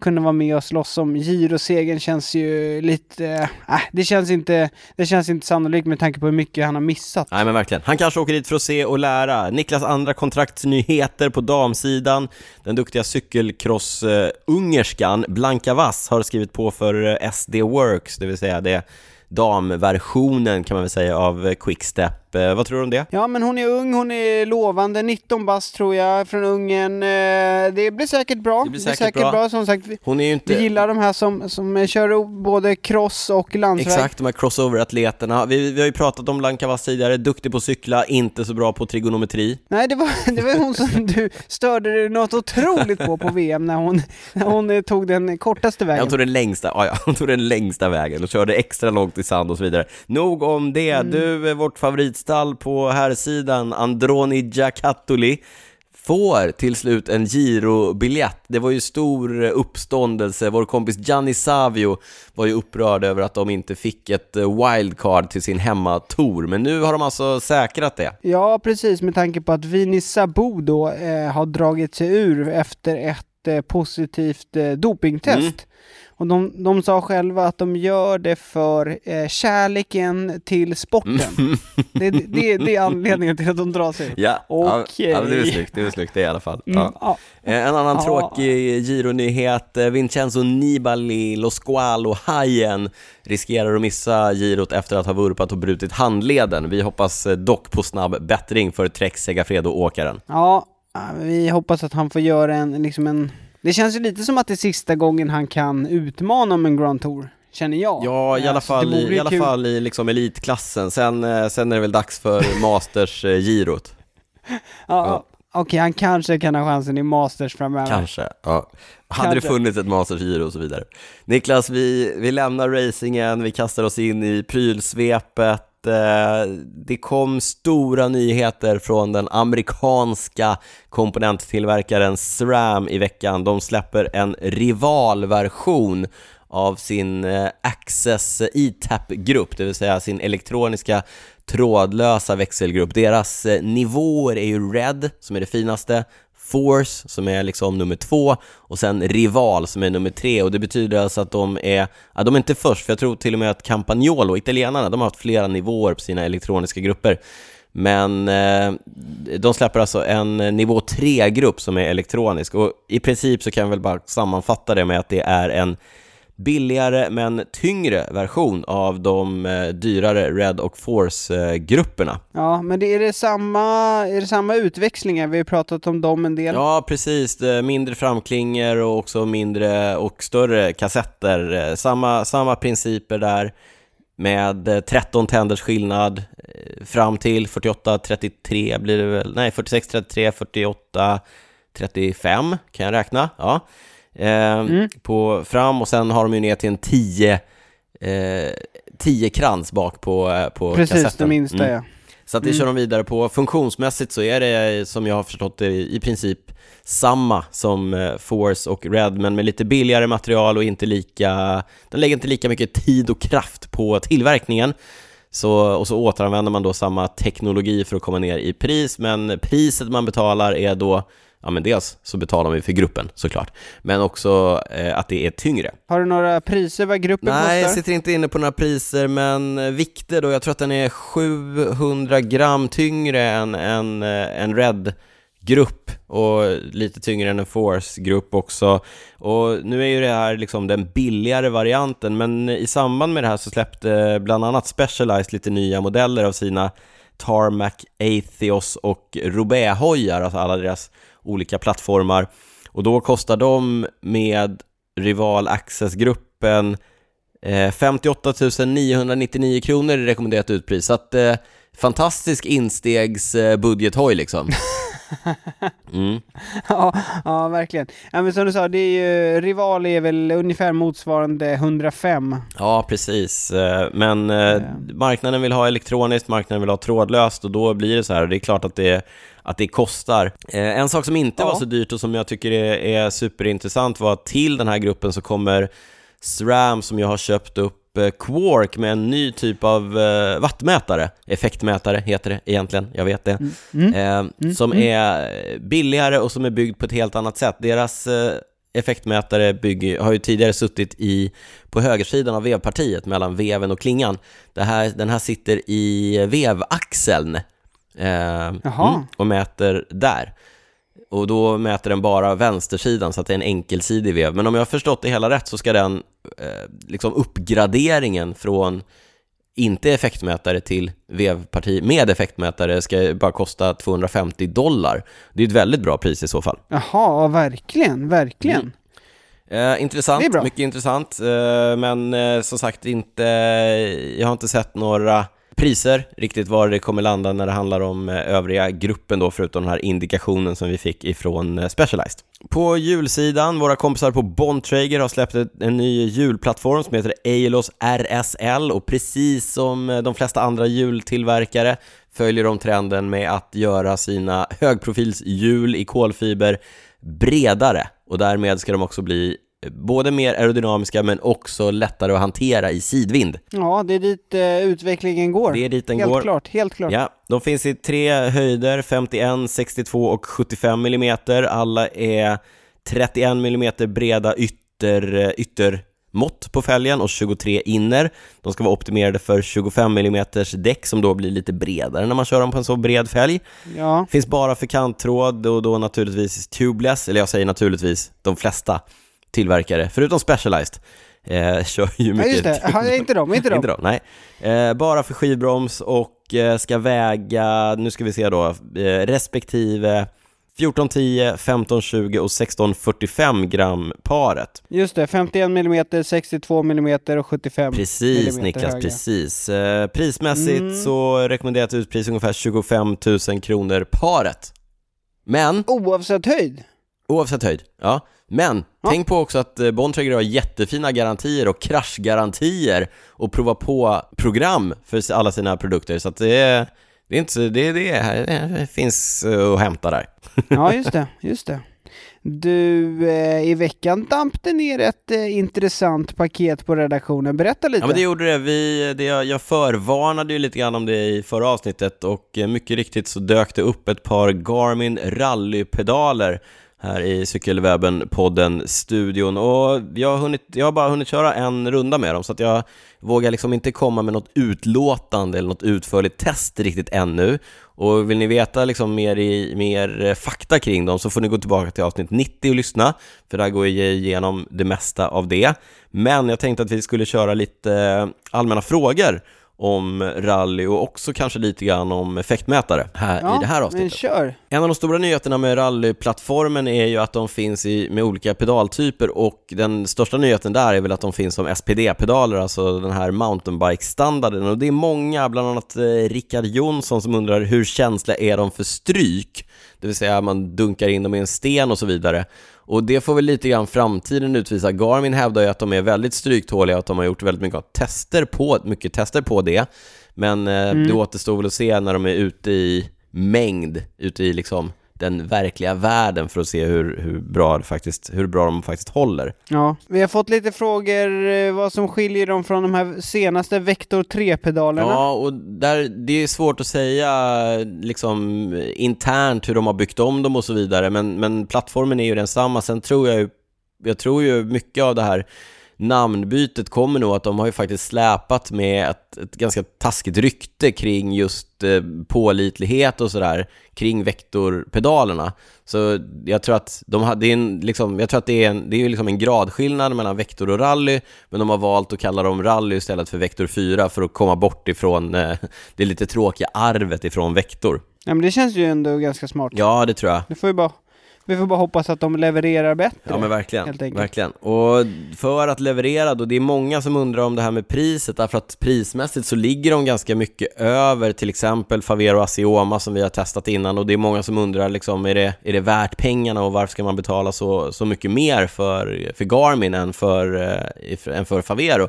kunna vara med och slåss om girosegern känns ju lite... Eh, äh, det, känns inte, det känns inte sannolikt med tanke på hur mycket han har missat. Nej men verkligen. Han kanske åker dit för att se och lära. Niklas andra kontraktsnyheter på damsidan. Den duktiga cykelcross-ungerskan Blanka Vass har skrivit på för eh, SD Works, det vill säga det damversionen kan man väl säga av Quickstep. Eh, vad tror du om det? Ja, men hon är ung, hon är lovande, 19 bast tror jag, från Ungern. Eh, det blir säkert bra. Det blir säkert, det blir säkert bra. bra. som sagt. Hon är ju inte... Vi gillar de här som, som kör både cross och landsväg. Exakt, de här crossover-atleterna. Vi, vi har ju pratat om Blanka Vass tidigare, duktig på att cykla, inte så bra på trigonometri. Nej, det var, det var hon som du störde dig något otroligt på på VM när hon, när hon tog den kortaste vägen. hon tog den längsta, ja, hon tog den längsta vägen och körde extra långt i sand och så vidare. Nog om det. Mm. Du, vårt favoritstall på här sidan Androni Giacattoli, får till slut en girobiljett. Det var ju stor uppståndelse, vår kompis Gianni Savio var ju upprörd över att de inte fick ett wildcard till sin hemmatour, men nu har de alltså säkrat det. Ja, precis, med tanke på att Vini Sabo då eh, har dragit sig ur efter ett ett eh, positivt eh, dopingtest. Mm. Och de, de sa själva att de gör det för eh, kärleken till sporten. Det, det, det är anledningen till att de drar sig. Ja, Okej. ja, det är snyggt, det är snyggt det i alla fall. Mm, Ja. ja. Eh, En annan Ja. tråkig gironyhet, eh, Vincenzo Nibali, Lo Squalo, Hajen riskerar att missa girot efter att ha vurpat och brutit handleden. Vi hoppas eh, dock på snabb bättring för Trek Segafredo-åkaren. Ja, vi hoppas att han får göra en, liksom en... Det känns ju lite som att det är sista gången han kan utmana om en Grand Tour, känner jag. Ja, i alla fall det i, i, alla kul. fall i liksom elitklassen. Sen, eh, sen är det väl dags för *laughs* Masters-girot. Ja, ja. Okej, han kanske kan ha chansen i Masters framöver. Kanske, ja. Hade det Kanske. funnits ett Masters-giro och så vidare. Niklas, vi, vi lämnar racingen, vi kastar oss in i prylsvepet. Eh, Det kom stora nyheter från den amerikanska komponenttillverkaren SRAM i veckan. De släpper en rivalversion av sin eh, Access ETAP-grupp, det vill säga sin elektroniska trådlösa växelgrupp. Deras eh, nivåer är ju Red, som är det finaste, Force, som är liksom nummer två, och sen Rival, som är nummer tre. Och det betyder alltså att de är, ja, de är inte först, för jag tror till och med att Campagnolo, italienarna, de har haft flera nivåer på sina elektroniska grupper. Men eh, de släpper alltså en eh, nivå 3-grupp som är elektronisk och i princip så kan jag väl bara sammanfatta det med att det är en billigare men tyngre version av de eh, dyrare Red och Force-grupperna. Ja, men det är, det samma, är det samma utväxlingar? Vi har pratat om dem en del. Ja, precis. Det- Mindre framklingor och också mindre och större kassetter. Eh, Samma, samma principer där med eh, 13 tänders skillnad eh, fram till 48, 33 blir det väl, nej 46, 33, 48, 35 kan jag räkna, ja. Eh, på fram och sen har de ju ner till en 10 eh, 10 krans bak på, eh, på Precis, kassetten. det minsta Mm. ja. Så att det kör de vidare på. Funktionsmässigt så är det, som jag har förstått det, i princip samma som eh, Force och Red, men med lite billigare material och inte lika... Den lägger inte lika mycket tid och kraft på tillverkningen. Så, och så återanvänder man då samma teknologi för att komma ner i pris, men priset man betalar är då Ja men dels så betalar vi för gruppen såklart, men också eh, att det är tyngre. Har du några priser vad gruppen Nej, jag kostar? sitter inte inne på några priser, men eh, vikter då, jag tror att den är 700 gram tyngre än en, eh, en Red-grupp och lite tyngre än en Force-grupp också. Och nu är ju det här liksom den billigare varianten, men i samband med det här så släppte bland annat Specialized lite nya modeller av sina Tarmac, Atheos och Roubaix-hojar, alltså alla deras olika plattformar. Och då kostar de med Rival Access-gruppen eh, 58 999 kronor i rekommenderat utpris. Så att eh, fantastisk instegs eh, budgethoj liksom. *laughs* Mm. ja, ja, verkligen. Ja, men som du sa, det är ju, Rival är väl ungefär motsvarande 105. Ja, precis. Eh, Men eh, marknaden vill ha elektroniskt, marknaden vill ha trådlöst och då blir det så här. Det är klart att det, att det kostar. Eh, En sak som inte Ja. var så dyrt och som jag tycker är, är superintressant var att till den här gruppen så kommer SRAM som jag har köpt upp eh, Quark med en ny typ av eh, wattmätare, effektmätare heter det egentligen, jag vet det, Mm. eh, som är billigare och som är byggd på ett helt annat sätt. Deras eh, effektmätare bygger, har ju tidigare suttit i, på högersidan av vevpartiet mellan veven och klingan. Det här, den här sitter i vevaxeln eh, och mäter där. Och då mäter den bara vänstersidan så att det är en enkelsidig vev. Men om jag har förstått det hela rätt så ska den eh, liksom uppgraderingen från inte effektmätare till vevparti med effektmätare ska bara kosta 250 dollar. Det är ett väldigt bra pris i så fall. Jaha, ja, verkligen, verkligen. Eh, Det intressant, mycket intressant, eh, men eh, som sagt inte, jag har inte sett några priser riktigt var det kommer landa när det handlar om eh, övriga gruppen då, förutom den här indikationen som vi fick ifrån eh, Specialized. På julsidan, våra kompisar på Bontrager har släppt en ny julplattform som heter Eilos RSL och precis som eh, de flesta andra jultillverkare följer de trenden med att göra sina högprofilshjul i kolfiber bredare och därmed ska de också bli både mer aerodynamiska men också lättare att hantera i sidvind. Ja, det är dit eh, utvecklingen går. Det är dit den helt går. klart, helt klart. Ja, de finns i tre höjder, 51, 62 och 75 mm. Alla är 31 mm breda ytter, yttermått på fälgen och 23 inner. De ska vara optimerade för 25 mm däck som då blir lite bredare när man kör dem på en så bred fälg. Ja, Finns bara för kanttråd och då naturligtvis tubeless, eller jag säger naturligtvis de flesta tillverkare, förutom Specialized. Eh, *laughs* kör ju ja mycket just det. Ja, inte de, inte de. *laughs* inte då, nej. Eh, bara för skivbroms och eh, ska väga, nu ska vi se då, eh, respektive 1410, 1520 och 1645 gram paret. Just det, 51 mm, 62 mm och 75 Precis millimeter Niklas, höga. precis. Eh, prismässigt Mm. så rekommenderat utpris ungefär 25 000 kronor paret. Men, Oavsett höjd? Oavsett höjd, ja. Men, Ja. tänk på också att eh, Bontrager har jättefina garantier och kraschgarantier och prova på-program för alla sina produkter, så att det är, det är inte så, det, det, är, det finns eh, att hämta där. *laughs* Ja, just det, just det. Du, eh, i veckan damp det ner ett intressant paket på redaktionen. Berätta lite. Ja men det gjorde det, vi, det jag, jag förvarnade ju lite grann om det i förra avsnittet och mycket riktigt så dök det upp ett par Garmin rallypedaler här i Cykelwebben-podden studion. Och jag har, hunnit, jag har bara hunnit köra en runda med dem så att jag vågar liksom inte komma med något utlåtande eller något utförligt test riktigt ännu. Och vill ni veta liksom mer, i, mer eh, fakta kring dem så får ni gå tillbaka till avsnitt 90 och lyssna för där går jag igenom det mesta av det. Men jag tänkte att vi skulle köra lite eh, allmänna frågor om rally och också kanske lite grann om effektmätare här ja, i det här avsnittet. kör. En av de stora nyheterna med rallyplattformen är ju att de finns i, med olika pedaltyper och den största nyheten där är väl att de finns som SPD-pedaler, alltså den här mountainbike-standarden och det är många, bland annat eh, Rickard Jonsson som undrar hur känsliga är de för stryk? Det vill säga man dunkar in dem i en sten och så vidare. Och det får väl lite grann framtiden utvisa. Garmin hävdar ju att de är väldigt stryktåliga och att de har gjort väldigt mycket tester på, mycket tester på det. Men eh, det återstår väl att se när de är ute i mängd, ute i liksom den verkliga världen för att se hur, hur, bra, faktiskt, hur bra de faktiskt håller. Ja, vi har fått lite frågor eh, vad som skiljer dem från de här senaste Vector 3-pedalerna. Ja, och där, det är svårt att säga liksom internt hur de har byggt om dem och så vidare, men, men plattformen är ju densamma. Sen tror jag ju, jag tror ju mycket av det här namnbytet kommer nog att de har ju faktiskt släpat med ett, ett ganska taskigt rykte kring just eh, pålitlighet och sådär kring vektorpedalerna. Så jag tror att de har, det är en, liksom, jag tror att det är en, det är liksom en gradskillnad mellan vektor och rally, men de har valt att kalla dem rally istället för vektor 4 för att komma bort ifrån eh, det lite tråkiga arvet ifrån vektor. Ja, men det känns ju ändå ganska smart. Ja, det tror jag. Det får vi bara, vi får bara hoppas att de levererar bättre. Ja men verkligen, verkligen. Och för att leverera då, det är många som undrar om det här med priset, därför att prismässigt så ligger de ganska mycket över till exempel Favero Asioma som vi har testat innan och det är många som undrar liksom, är det, är det värt pengarna och varför ska man betala så, så mycket mer för, för Garmin än för, eh, än för Favero?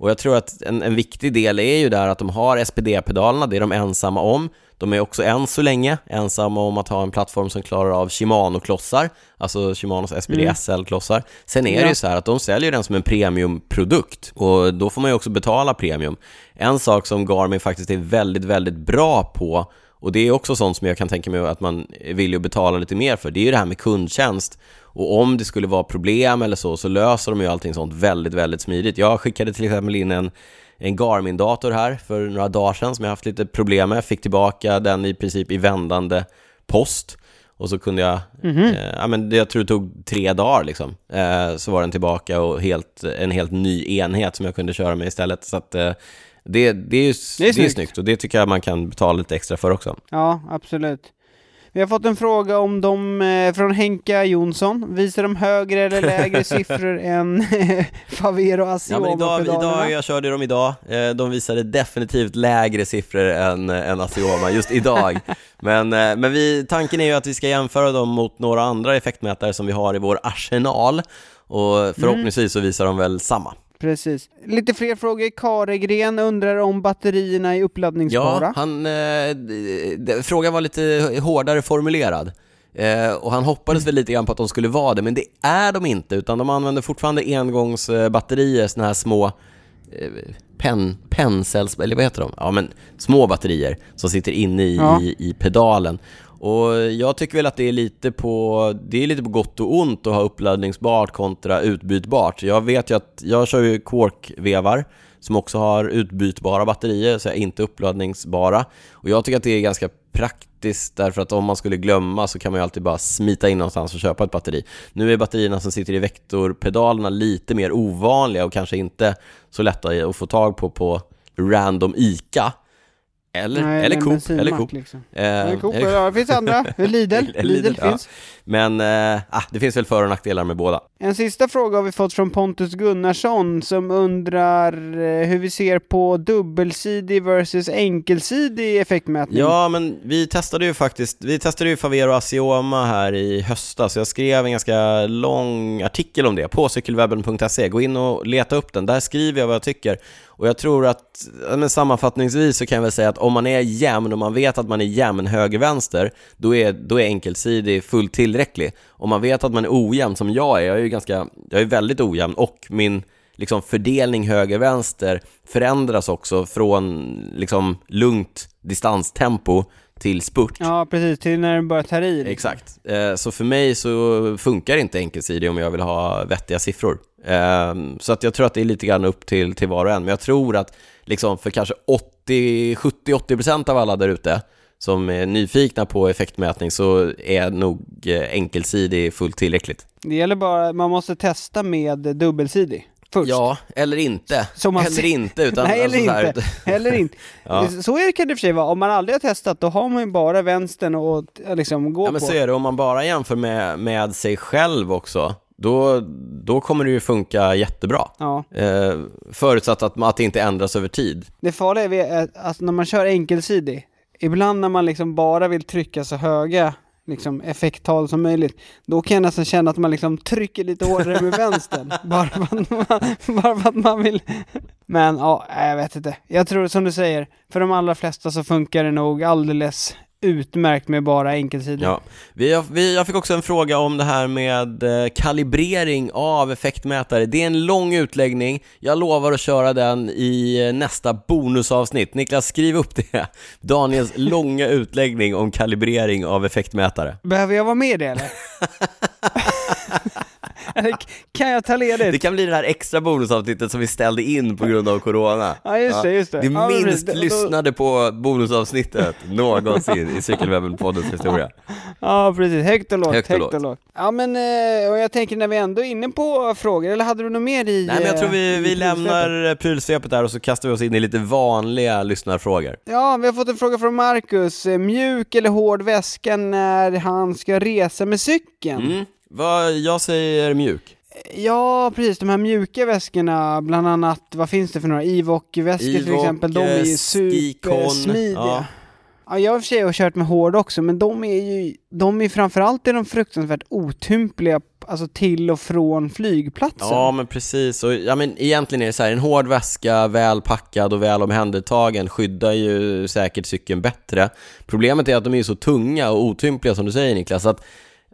Och jag tror att en, en viktig del är ju där att de har SPD-pedalerna, det är de ensamma om. De är också än så länge ensamma om att ha en plattform som klarar av Shimano-klossar, alltså Shimanos SPD SL-klossar. Sen är det Ja. ju så här att de säljer den som en premiumprodukt och då får man ju också betala premium. En sak som Garmin faktiskt är väldigt, väldigt bra på och det är också sånt som jag kan tänka mig att man vill ju betala lite mer för, det är ju det här med kundtjänst. Och om det skulle vara problem eller så, så löser de ju allting sånt väldigt, väldigt smidigt. Jag skickade till exempel in en, en Garmin-dator här för några dagar sedan som jag haft lite problem med. Fick tillbaka den i princip i vändande post. Och så kunde jag, eh, ja men det- jag tror det tog tre dagar liksom. Eh, så var den tillbaka och helt, en helt ny enhet som jag kunde köra med istället. Så att eh, det, det, är ju, det, är snyggt. snyggt och det tycker jag man kan betala lite extra för också. Ja, absolut. Vi har fått en fråga om de, eh, från Henka Jonsson. Visar de högre eller lägre siffror *laughs* än Favero Ja, men idag, idag, jag körde dem idag, eh, de visade definitivt lägre siffror än, än Asioma just idag. *laughs* Men, eh, men vi, tanken är ju att vi ska jämföra dem mot några andra effektmätare som vi har i vår arsenal och förhoppningsvis så visar de väl samma. Precis. Lite fler frågor. Karegren undrar om batterierna är uppladdningsbara. Ja, han, eh, frågan var lite hårdare formulerad. Eh, och han hoppades väl lite grann på att de skulle vara det, men det är de inte, utan de använder fortfarande engångsbatterier, sådana här små, eh, pen, pensells, eller vad heter de? Ja men små batterier som sitter inne i, Ja. i, i pedalen. Och jag tycker väl att det är lite på, det är lite på gott och ont att ha uppladdningsbart kontra utbytbart. Jag vet ju att, jag kör ju Quark-vevar som också har utbytbara batterier, så inte uppladdningsbara. Och jag tycker att det är ganska praktiskt därför att om man skulle glömma så kan man ju alltid bara smita in någonstans och köpa ett batteri. Nu är batterierna som sitter i vektorpedalerna lite mer ovanliga och kanske inte så lätta att få tag på på random ICA. Eller, Nej, eller Coop, eller Coop. Liksom. Eh, Eller Coop, eller- ja, det finns andra. *laughs* Lidl, Lidl, Lidl ja. finns. Men eh, ah, det finns väl för och nackdelar med båda. En sista fråga har vi fått från Pontus Gunnarsson som undrar eh, hur vi ser på dubbelsidig versus enkelsidig effektmätning. Ja, men vi testade ju faktiskt, vi testade ju Favero Asioma här i höstas. Jag skrev en ganska lång artikel om det på cykelwebben.se. Gå in och leta upp den, där skriver jag vad jag tycker. Och jag tror att, men sammanfattningsvis så kan jag väl säga att om man är jämn och man vet att man är jämn höger-vänster, då är, då är enkelsidig fullt tillräcklig. Om man vet att man är ojämn, som jag är, jag är ju ganska, jag är väldigt ojämn och min liksom fördelning höger-vänster förändras också från liksom lugnt distanstempo till spurt. Ja, precis. Till när den börjar ta i. liksom. Exakt. Eh, Så för mig så funkar inte enkelsidig om jag vill ha vettiga siffror. Eh, Så att jag tror att det är lite grann upp till, till var och en. Men jag tror att liksom för kanske 80, 70-80% av alla där ute som är nyfikna på effektmätning så är nog eh, enkelsidig fullt tillräckligt. Det gäller bara, man måste testa med dubbelsidig först. Ja, eller inte. Som man eller ser- inte, utan Nej, eller alltså så här- inte. Eller inte. *laughs* Ja. Så är det kan det för sig vara. Om man aldrig har testat, då har man ju bara vänstern och liksom gå Ja men på. så är det, om man bara jämför med, med sig själv också, då, då kommer det ju funka jättebra. Ja. Eh, förutsatt att, att det inte ändras över tid. Det farliga är att alltså, när man kör enkelsidig, ibland när man liksom bara vill trycka så höga liksom, effekttal som möjligt, då kan jag nästan känna att man liksom trycker lite hårdare med vänstern. *laughs* bara, för att man, bara för att man vill. Men ja, jag vet inte. Jag tror som du säger, för de allra flesta så funkar det nog alldeles utmärkt med bara enkelsidig. Ja. Vi, vi, jag fick också en fråga om det här med eh, kalibrering av effektmätare. Det är en lång utläggning, jag lovar att köra den i eh, nästa bonusavsnitt. Niklas, skriv upp det. *laughs* Daniels långa *laughs* utläggning om kalibrering av effektmätare. Behöver jag vara med i det eller? *laughs* kan jag ta ledigt? Det kan bli det här extra bonusavsnittet som vi ställde in på grund av corona. *laughs* Ja, just det, just det. Det Ja, minst precis. Då- lyssnade på bonusavsnittet *laughs* någonsin i Cykelwebben-poddens historia. Ja, precis. Högt och lågt. Högt Högt och lågt. Ja, men eh, och jag tänker när vi ändå är inne på frågor, eller hade du något mer i... Nej men jag tror vi, eh, vi lämnar prylsvepet där och så kastar vi oss in i lite vanliga lyssnarfrågor. Ja, vi har fått en fråga från Marcus. Eh, Mjuk eller hård väska när han ska resa med cykeln? Mm. Vad, jag säger mjuk. Ja, precis. De här mjuka väskorna, bland annat, vad finns det för några? Ivok-väskor till Evoc, exempel, de är ju eh, supersmidiga. ja. Ja. jag har i och för sig kört med hård också, men de är ju, de är framförallt är de fruktansvärt otympliga, alltså till och från flygplatsen. Ja men precis, och ja men egentligen är det så här, en hård väska, väl packad och väl omhändertagen skyddar ju säkert cykeln bättre. Problemet är att de är så tunga och otympliga som du säger Niklas, att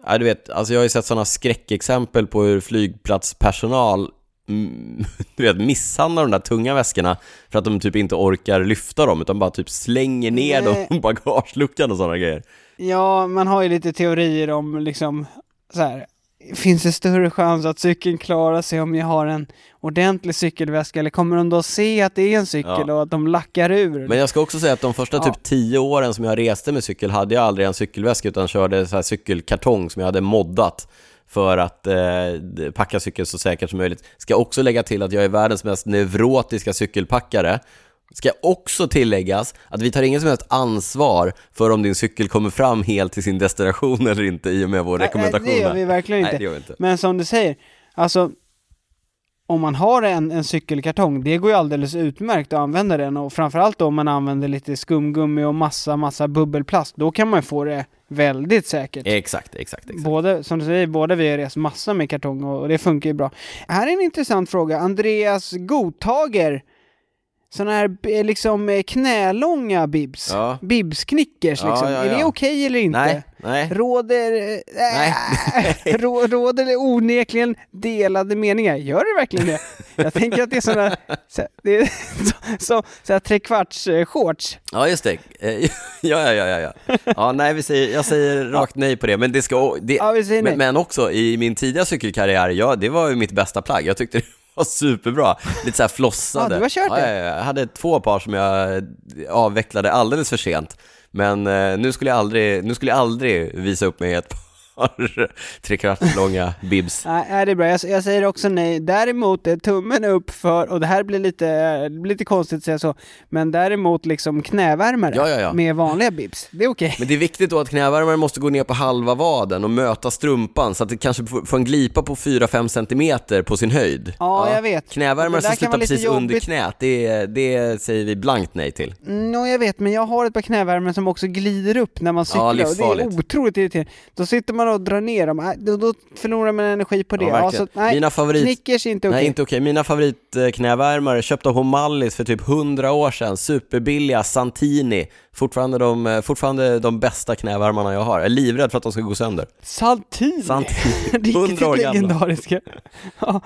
ja, du vet, alltså jag har ju sett sådana skräckexempel på hur flygplatspersonal mm, *laughs* du vet, misshandlar de där tunga väskorna för att de typ inte orkar lyfta dem utan bara typ slänger ner Nej. dem i *laughs* bagageluckan och sådana grejer. Ja, man har ju lite teorier om liksom så här. Finns det större chans att cykeln klarar sig om jag har en ordentlig cykelväska eller kommer de då se att det är en cykel Ja. och att de lackar ur? Men jag ska också säga att de första Ja. typ tio åren som jag reste med cykel hade jag aldrig en cykelväska utan körde så här cykelkartong som jag hade moddat för att eh, packa cykeln så säkert som möjligt. Ska också lägga till att jag är världens mest neurotiska cykelpackare. Ska också tilläggas att vi tar ingen som helst ansvar för om din cykel kommer fram helt till sin destination eller inte i och med vår Nej, rekommendation. Nej, det gör vi verkligen Nej, inte. det gör vi inte. Men som du säger, alltså om man har en, en cykelkartong, det går ju alldeles utmärkt att använda den och framförallt om man använder lite skumgummi och massa, massa bubbelplast, då kan man ju få det väldigt säkert. Exakt, exakt, exakt. Både, som du säger, båda vi har rest massa med kartong och, och det funkar ju bra. Här är en intressant fråga. Andreas Godtager såna här b- liksom eh, knälånga bibs. Ja. Bibsknickers Ja, liksom. ja, Är det ja. okej eller inte? Nej, nej. Råder, äh, Nej. *laughs* rå, råder onekligen delade meningar? Gör det verkligen det? Jag tänker att det är sådana, så, det är *laughs* så, så, så trekvarts eh, shorts. Ja, just det. Eh, *laughs* Ja, ja, ja, ja, ja. Ja, nej, vi säger, jag säger rakt nej på det, men det ska, det, Ja, men, men också i min tidiga cykelkarriär, ja, det var ju mitt bästa plagg. Jag tyckte det var superbra. Lite så här flossade. Ja, du har kört det. ja, ja. Jag hade två par som jag avvecklade alldeles för sent. Men eh, nu skulle jag aldrig, nu skulle jag aldrig visa upp mig i ett par trekvarts långa bibs. *laughs* Nej, det är bra. Jag, jag säger också nej. Däremot är tummen upp för, och det här blir lite, blir lite konstigt att säga så, men däremot liksom knävärmare Ja, ja, ja. med vanliga bibs. Det är okej. Men det är viktigt då att knävärmaren måste gå ner på halva vaden och möta strumpan så att det kanske får en glipa på 4-5 centimeter på sin höjd. Ja, jag vet. Knävärmare som slutar precis under jobbigt. knät, det, det säger vi blankt nej till. Nå, jag vet, men jag har ett par knävärmare som också glider upp när man cyklar och det är livsfarligt. otroligt irriterande. Då sitter man och drar ner dem, Nej, då, då förlorar man energi på det. Ja, verkligen. så, nej, Mina favorit... Snickers är inte okej. Inte okej. Mina favoritknävärmare köpta på Mallis för typ 100 år sedan, superbilliga, Santini. Fortfarande de, eh, fortfarande de bästa knävärmarna jag har. Jag är livrädd för att de ska gå sönder. Santini! Santini, *laughs* Riktigt 100 år gamla. legendariska. ja.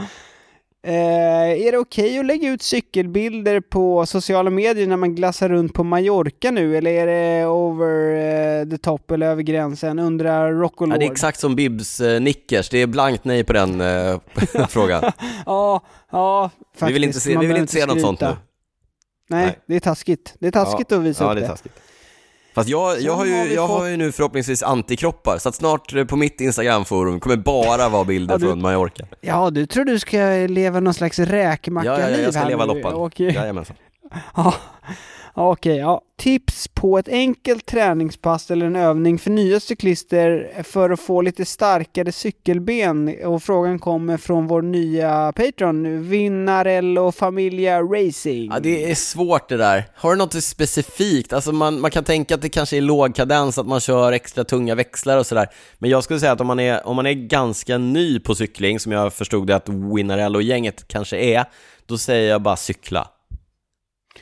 Eh, är det okej att lägga ut cykelbilder på sociala medier när man glassar runt på Mallorca nu, eller är det over eh, the top eller över gränsen? Undrar Rocco Ja, det är exakt som Bibs eh, Nickers, det är blankt nej på den eh, *laughs* frågan. *laughs* Ja, ja, faktiskt. vi vill inte se, vi vill inte se något sånt nu. Nej, Nej. det är taskigt. Det är taskigt att visa ja, upp det det. är taskigt. Fast jag, jag, har, ju, jag har ju nu förhoppningsvis antikroppar, så att snart eh, på mitt Instagramforum kommer bara vara bilder Ja, du- från Mallorca. Ja, du tror du ska leva någon slags Ja, ja, räkmacka-liv ja, jag ska leva loppan. Och, Jajamensan. Ja, ja, okej. ja. Tips på ett enkelt träningspass eller en övning för nya cyklister för att få lite starkare cykelben. Och frågan kommer från vår nya Patreon, Vinnarello Familia Racing. Ja, det är svårt det där. Har du något specifikt? Alltså man, man kan tänka att det kanske är låg kadens, att man kör extra tunga växlar och sådär. Men jag skulle säga att om man är, om man är ganska ny på cykling, som jag förstod det att Vinnarello-gänget kanske är, då säger jag bara cykla.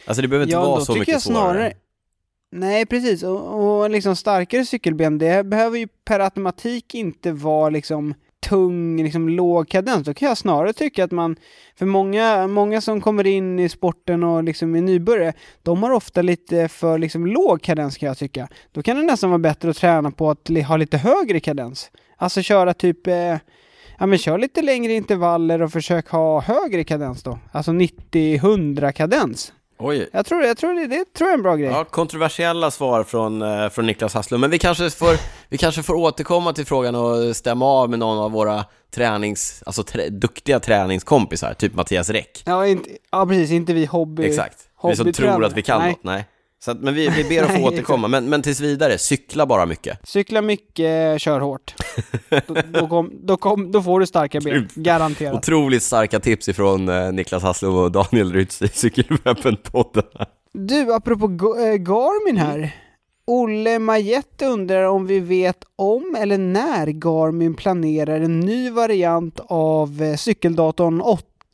Alltså det behöver inte vara då så mycket jag svårare. snarare... Nej, precis. Och, och liksom starkare cykelben, det behöver ju per automatik inte vara liksom tung, liksom låg kadens. Då kan jag snarare tycka att man, för många, många som kommer in i sporten och liksom är nybörjare, de har ofta lite för liksom låg kadens kan jag tycka. Då kan det nästan vara bättre att träna på att ha lite högre kadens. Alltså köra typ, eh, ja men kör lite längre intervaller och försök ha högre kadens då. Alltså 90-100 kadens. Oj. Jag tror, jag tror det, det tror jag är en bra grej. Ja, kontroversiella svar från, eh, från Niklas Hasslum, men vi kanske, får, vi kanske får återkomma till frågan och stämma av med någon av våra tränings, alltså trä, duktiga träningskompisar, typ Mattias Räck. Ja, inte, ja precis, inte vi hobby... Exakt. Vi som tror att vi kan Nej. något, nej. Så att, men vi, vi ber att *laughs* få återkomma, men, men tills vidare, cykla bara mycket. Cykla mycket, kör hårt. då, då, kom, då, kom, då får du starka ben, garanterat. Otroligt starka tips ifrån eh, Niklas Hasslum och Daniel Rytz i Cykelwebben-podden. Du, apropå äh, Garmin här. Olle Majette undrar om vi vet om eller när Garmin planerar en ny variant av eh, cykeldatorn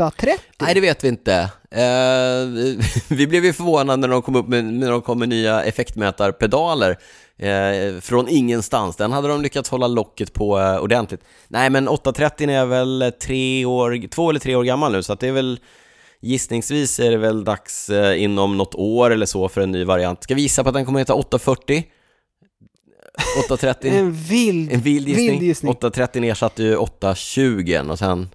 830. Nej, det vet vi inte. Eh, *laughs* vi blev ju förvånade när de kom upp med, när de kom med nya effektmätarpedaler eh, från ingenstans. Den hade de lyckats hålla locket på eh, ordentligt. Nej, men 830 är väl tre år, två eller tre år gammal nu, så att det är väl gissningsvis är det väl dags eh, inom något år eller så för en ny variant. Ska vi gissa på att den kommer att heta 840? 830? *laughs* En vild, En vild gissning. vild gissning. 830 ersatte ju 820 och sen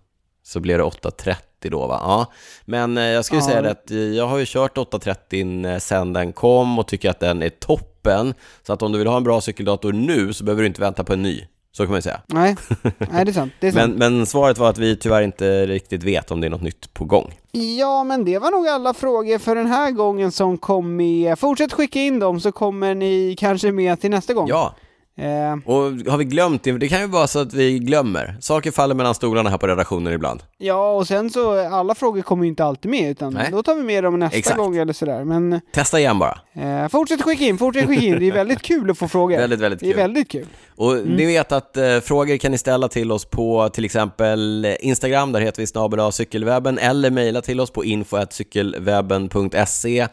så blev det 830 då va? Ja. Men eh, jag skulle Ja. säga det att eh, jag har ju kört 830 eh, sen den kom och tycker att den är toppen. Så att om du vill ha en bra cykeldator nu så behöver du inte vänta på en ny. Så kan man ju säga. Nej, *laughs* nej det är sant. Det är sant. Men, men svaret var att vi tyvärr inte riktigt vet om det är något nytt på gång. Ja, men det var nog alla frågor för den här gången som kom med. Fortsätt skicka in dem så kommer ni kanske med till nästa gång. Ja, Eh, Och har vi glömt det? Det kan ju vara så att vi glömmer. Saker faller mellan stolarna här på redaktionen ibland. ja, och sen så, alla frågor kommer ju inte alltid med, utan Nej. då tar vi med dem nästa Exakt. gång eller sådär. Men Testa igen bara. eh, fortsätt skicka in, fortsätt skicka in. Det är väldigt kul att få frågor. Väldigt, väldigt Det är kul. väldigt kul. Och ni vet att eh, frågor kan ni ställa till oss på till exempel Instagram, där heter vi snabel cykelwebben, eller mejla till oss på info.cykelwebben.se.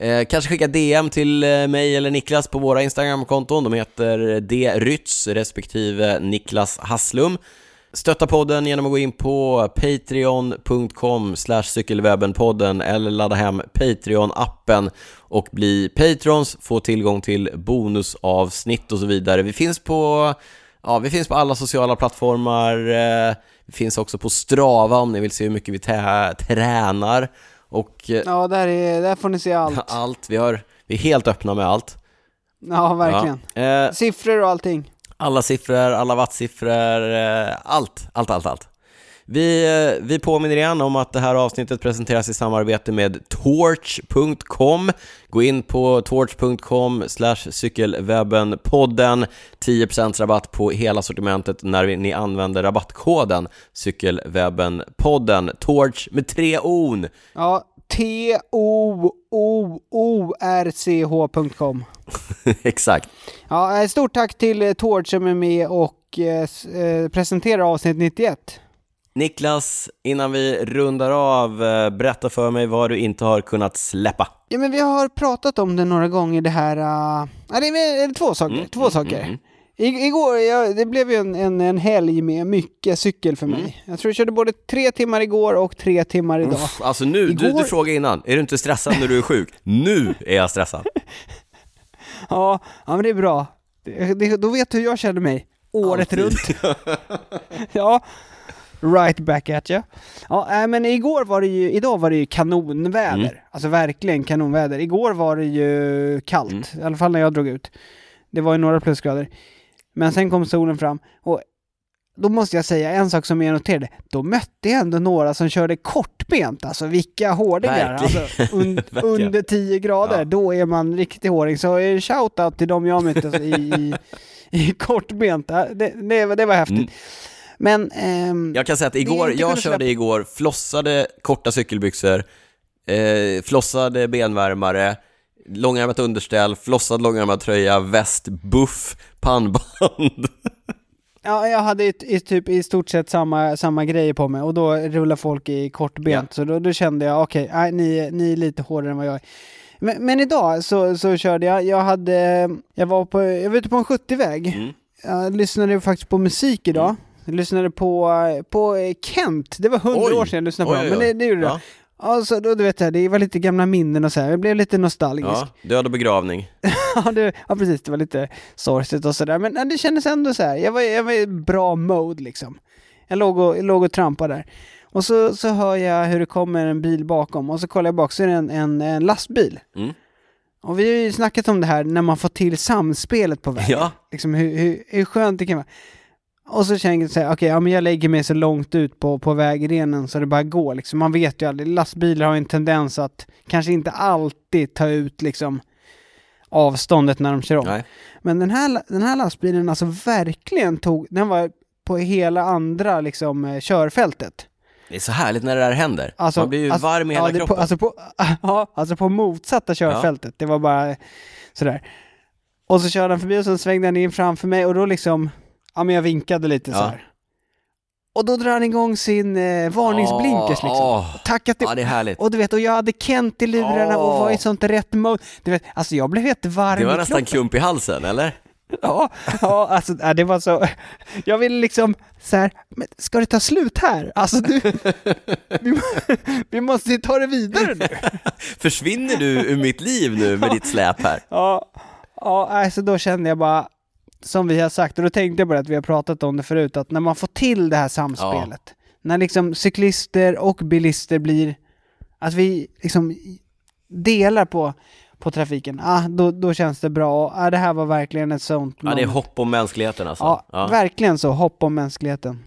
Eh, kanske skicka DM till eh, mig eller Niklas på våra Instagramkonton, de heter drytz respektive Niklas Hasslum. Stötta podden genom att gå in på patreon.com cykelwebbenpodden eller ladda hem Patreon-appen och bli patrons, få tillgång till bonusavsnitt och så vidare. Vi finns på, ja, vi finns på alla sociala plattformar, eh, vi finns också på Strava om ni vill se hur mycket vi tä- tränar och eh, Ja, där, är, där får ni se allt. *laughs* allt. Vi, har, vi är helt öppna med allt. Ja, verkligen. Ja. Eh, Siffror och allting. alla siffror, alla wattsiffror, eh, allt, allt, allt, allt. Vi, eh, vi påminner igen om att det här avsnittet presenteras i samarbete med Torch.com. Gå in på torch.com cykelwebbenpodden. 10% rabatt på hela sortimentet när ni använder rabattkoden cykelwebbenpodden. Torch med tre on. Ja, T-O-O-O-R-C-H.com. *laughs* Exakt. Ja, eh, stort tack till Tord som är med och eh, presenterar avsnitt 91. Niklas, innan vi rundar av, eh, berätta för mig vad du inte har kunnat släppa. Ja, men vi har pratat om det några gånger det här... Uh, ja, det är två saker. Mm, två mm, saker. mm, mm. I, igår, ja, det blev ju en, en, en helg med mycket cykel för mig. Mm. Jag tror jag körde både tre timmar igår och tre timmar idag. Uff, alltså nu, du, Igår- du frågade innan, är du inte stressad när du är sjuk? Nu är jag stressad. *laughs* Ja, ja, men det är bra. Det, det, då vet du hur jag känner mig. Året Alltid. runt. *laughs* ja, right back at you. Ja, äh, men igår var det ju, idag var det ju kanonväder. Mm. Alltså verkligen kanonväder. Igår var det ju kallt, Mm. i alla fall när jag drog ut. Det var ju några plusgrader. Men sen kom solen fram och då måste jag säga en sak som jag noterade. Då mötte jag ändå några som körde kortbent. Alltså vilka hårdingar. Alltså, *laughs* un, under 10 grader, Ja. då är man riktig hårding. Så eh, shout-out till dem jag mötte i, i, i kortbent. Det, det, det var häftigt. Mm. Men... ehm, Jag kan säga att igår, jag körde släppa- igår, flossade korta cykelbyxor, eh, flossade benvärmare, långärmat underställ, flossad långärmad tröja, väst, buff, pannband. *laughs* Ja, jag hade i, typ i stort sett samma, samma grejer på mig och då rullar folk i kortbent. Så då, då kände jag, okej, nej, ni, ni är lite hårdare än vad jag är. Men, men idag så, så körde jag, jag hade, jag var på, jag var ute på en 70-väg. Mm. Jag lyssnade faktiskt på musik idag. Jag lyssnade på, på Kent, det var hundra år sedan jag lyssnade på Oj, men det, det gjorde Ja, jag. Alltså, då, du vet jag, det var lite gamla minnen och så här. jag blev lite nostalgisk. ja, död och begravning. *laughs* Ja, det, ja precis, det var lite sorgligt och sådär. Men ja, det kändes ändå så här. jag var, jag var i bra mode liksom. Jag låg och, jag låg och trampade där. Och så, så hör jag hur det kommer en bil bakom och så kollar jag bak så är det en, en, en lastbil. Mm. Och vi har ju snackat om det här när man får till samspelet på vägen. Ja, Liksom hur, hur, hur skönt det kan vara. Och så känner jag okej, ja, men jag lägger mig så långt ut på, på vägrenen så det bara går liksom. Man vet ju aldrig, lastbilar har en tendens att kanske inte alltid ta ut liksom avståndet när de kör om. nej. Men den här, den här lastbilen alltså verkligen tog, den var på hela andra liksom eh, körfältet. Det är så härligt när det där händer. Alltså, Man blir ju alltså- varm i hela ja, kroppen. På, alltså, på, *laughs* ja, alltså på motsatta körfältet. Det var bara sådär. Och så körde han förbi och så svängde han in framför mig och då liksom, ja men jag vinkade lite så här. Och då drar han igång sin eh, varningsblinkers liksom. Åh, Tackat Ja, det är härligt. och du vet, och jag hade Kent i lurarna och Åh. var i sånt rätt mode. Du vet, alltså jag blev helt varm Det var i nästan kroppen. klump i halsen, eller? Ja, ja alltså det var så. Jag ville liksom så här, men ska det ta slut här? Alltså du, vi, vi måste ju ta det vidare nu. *laughs* Försvinner du ur mitt liv nu med ditt släp här? Ja, ja alltså då kände jag bara, som vi har sagt, och då tänkte jag bara att vi har pratat om det förut, att när man får till det här samspelet, när liksom cyklister och bilister blir, att vi liksom delar på, på trafiken, ah, då, då känns det bra. Och, ah, det här var verkligen ett sånt Ja, det är moment. hopp om mänskligheten alltså. Ja, Ja. verkligen så. Hopp om mänskligheten.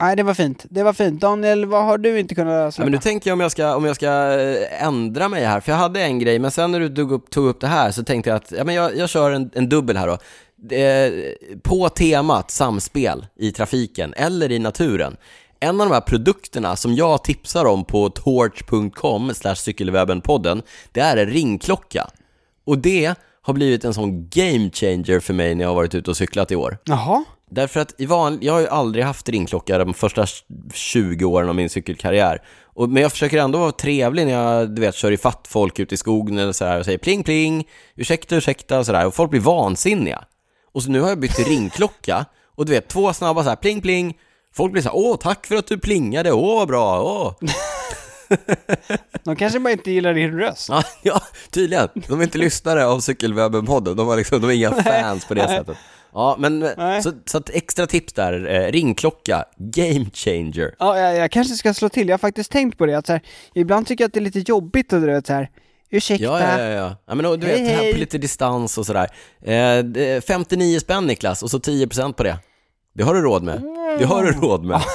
Nej, det var fint. Det var fint. Daniel, vad har du inte kunnat Ja, släppa? men nu tänker jag om jag, ska, om jag ska eh, ändra mig här, för jag hade en grej, men sen när du tog upp, tog upp det här så tänkte jag att ja, men jag, jag kör en, en dubbel här då. På temat samspel i trafiken eller i naturen. En av de här produkterna som jag tipsar om på torch.com cykelwebbenpodden, det är en ringklocka. Och det har blivit en sån game changer för mig när jag har varit ute och cyklat i år. Jaha? Därför att i van... jag har ju aldrig haft ringklocka de första 20 åren av min cykelkarriär. Och, men jag försöker ändå vara trevlig när jag, du vet, kör i fatt folk ute i skogen eller så här och säger pling pling, ursäkta, ursäkta och sådär. Och folk blir vansinniga. Och så nu har jag bytt till *laughs* ringklocka och du vet, två snabba så här pling pling. Folk blir så här, åh tack för att du plingade, åh vad bra, åh. *laughs* De kanske bara inte gillar din röst. Ja, *laughs* ja, tydligen. De är inte lyssnare av Cykelwebben-podden. De, har liksom, de är inga fans på det sättet. Ja, men så, så att extra tips där, eh, ringklocka, game changer. Ja, jag, jag kanske ska slå till. Jag har faktiskt tänkt på det, att så här, ibland tycker jag att det är lite jobbigt att du vet så här, ursäkta. Ja, ja, ja, ja. ja men och, du Hej, vet, här hej. på lite distans och sådär. Eh, det- 59 spänn Niklas, och så 10% på det. Det har du råd med. Det har du råd med. *laughs*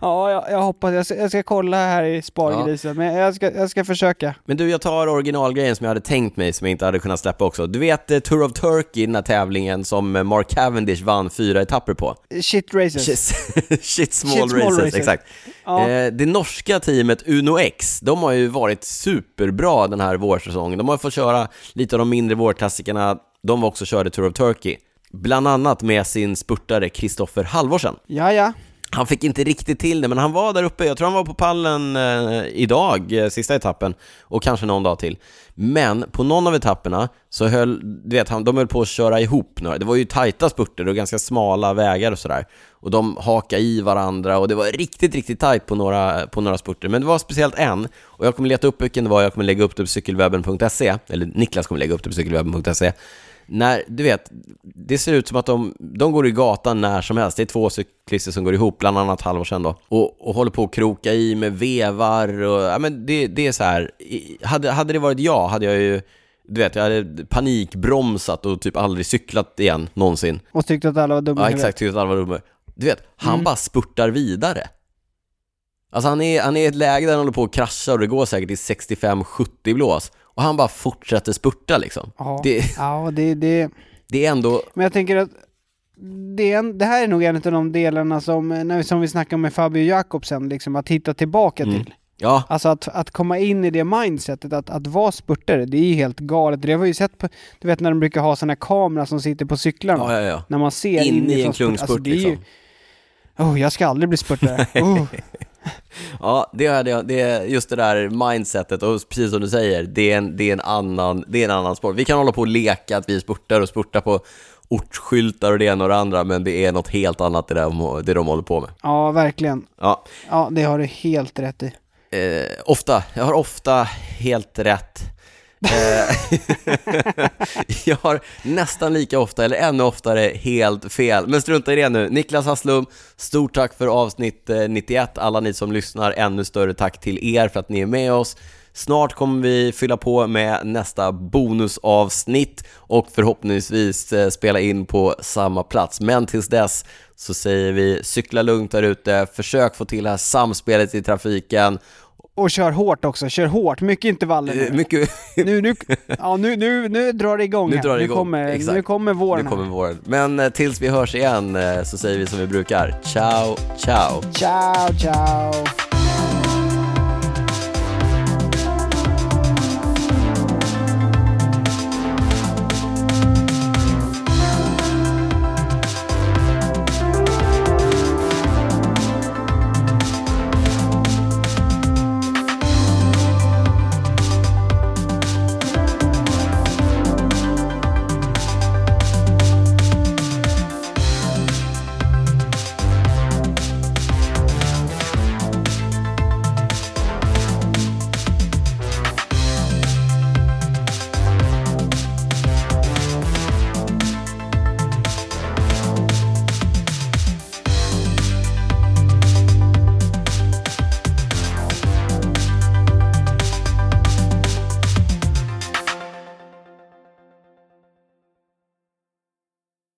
Ja, jag, jag hoppas, jag ska, jag ska kolla här i spargrisen, men jag ska, jag ska försöka. Men du, jag tar originalgrejen som jag hade tänkt mig, som jag inte hade kunnat släppa också. Du vet eh, Tour of Turkey, den här tävlingen som eh, Mark Cavendish vann fyra etapper på? Shit races. Shit, *laughs* shit small, Shit small races, races. exakt. Ja. Eh, det norska teamet Uno X, de har ju varit superbra den här vårsäsongen. De har fått köra lite av de mindre vårklassikerna, de var också körde Tour of Turkey. Bland annat med sin spurtare Kristoffer Halvorsen. Ja, ja. Han fick inte riktigt till det, men han var där uppe. Jag tror han var på pallen eh, idag, eh, sista etappen, och kanske någon dag till. Men på någon av etapperna så höll, du vet, han, de höll på att köra ihop några. Det var ju tajta spurter och ganska smala vägar och sådär. Och de hakade i varandra och det var riktigt, riktigt tajt på några, på några spurter. Men det var speciellt en, och jag kommer leta upp vilken det var, jag kommer lägga upp det på cykelwebben.se, eller Niklas kommer lägga upp det på cykelwebben.se. När, du vet, det ser ut som att de, de går i gatan när som helst. Det är två cyklister som går ihop, bland annat Halvorsen då, och, och håller på att kroka i med vevar och, ja men det, det är så här. hade, hade det varit jag hade jag ju, du vet, jag hade panikbromsat och typ aldrig cyklat igen, någonsin. Och tyckte att alla var dumma Ja, exakt, tyckte att alla var dumma. Du vet, han Mm. bara spurtar vidare. Alltså han är, han är i ett läge där han håller på att krascha och det går säkert i 65-70 blås. Och han bara fortsätter spurta liksom. Ja, Det, ja det, det, det är ändå, men jag tänker att det, en, det här är nog en av de delarna som, när vi, som vi snackade med Fabio Jakobsen, liksom att hitta tillbaka Mm. till. ja, Alltså att, att komma in i det mindsetet, att, att vara spurtare, det är ju helt galet. Det har vi ju sett på, du vet när de brukar ha sådana kameror som sitter på cyklarna. ja, ja, ja. När man ser In i inifrån en spurt- klungspurt alltså, är ju- liksom. Oh, jag ska aldrig bli spurtare. *laughs* Oh. Ja, det hade jag, det är just det där mindsetet och precis som du säger, det är, en, det, är en annan, det är en annan sport. Vi kan hålla på och leka att vi spurtar och spurta på ortsskyltar och det ena och det andra, men det är något helt annat det, där, det de håller på med. Ja, verkligen. Ja, Ja, det har du helt rätt i. eh, ofta, jag har ofta helt rätt. Eh, *laughs* jag har nästan lika ofta, eller ännu oftare, helt fel. Men strunta i det nu. Niklas Hasslum, stort tack för avsnitt eh, 91. Alla ni som lyssnar, ännu större tack till er för att ni är med oss. Snart kommer vi fylla på med nästa bonusavsnitt och förhoppningsvis eh, spela in på samma plats. Men tills dess så säger vi cykla lugnt där ute, försök få till det här samspelet i trafiken. Och kör hårt också, kör hårt. Mycket intervaller Eh, nu. Mycket, *laughs* Nu, nu, ja, nu, nu, nu drar det igång Nu drar det nu, igång, kommer, exakt. nu kommer våren nu kommer våren. Men eh, tills vi hörs igen eh, så säger vi som vi brukar. Ciao, ciao! Ciao, ciao.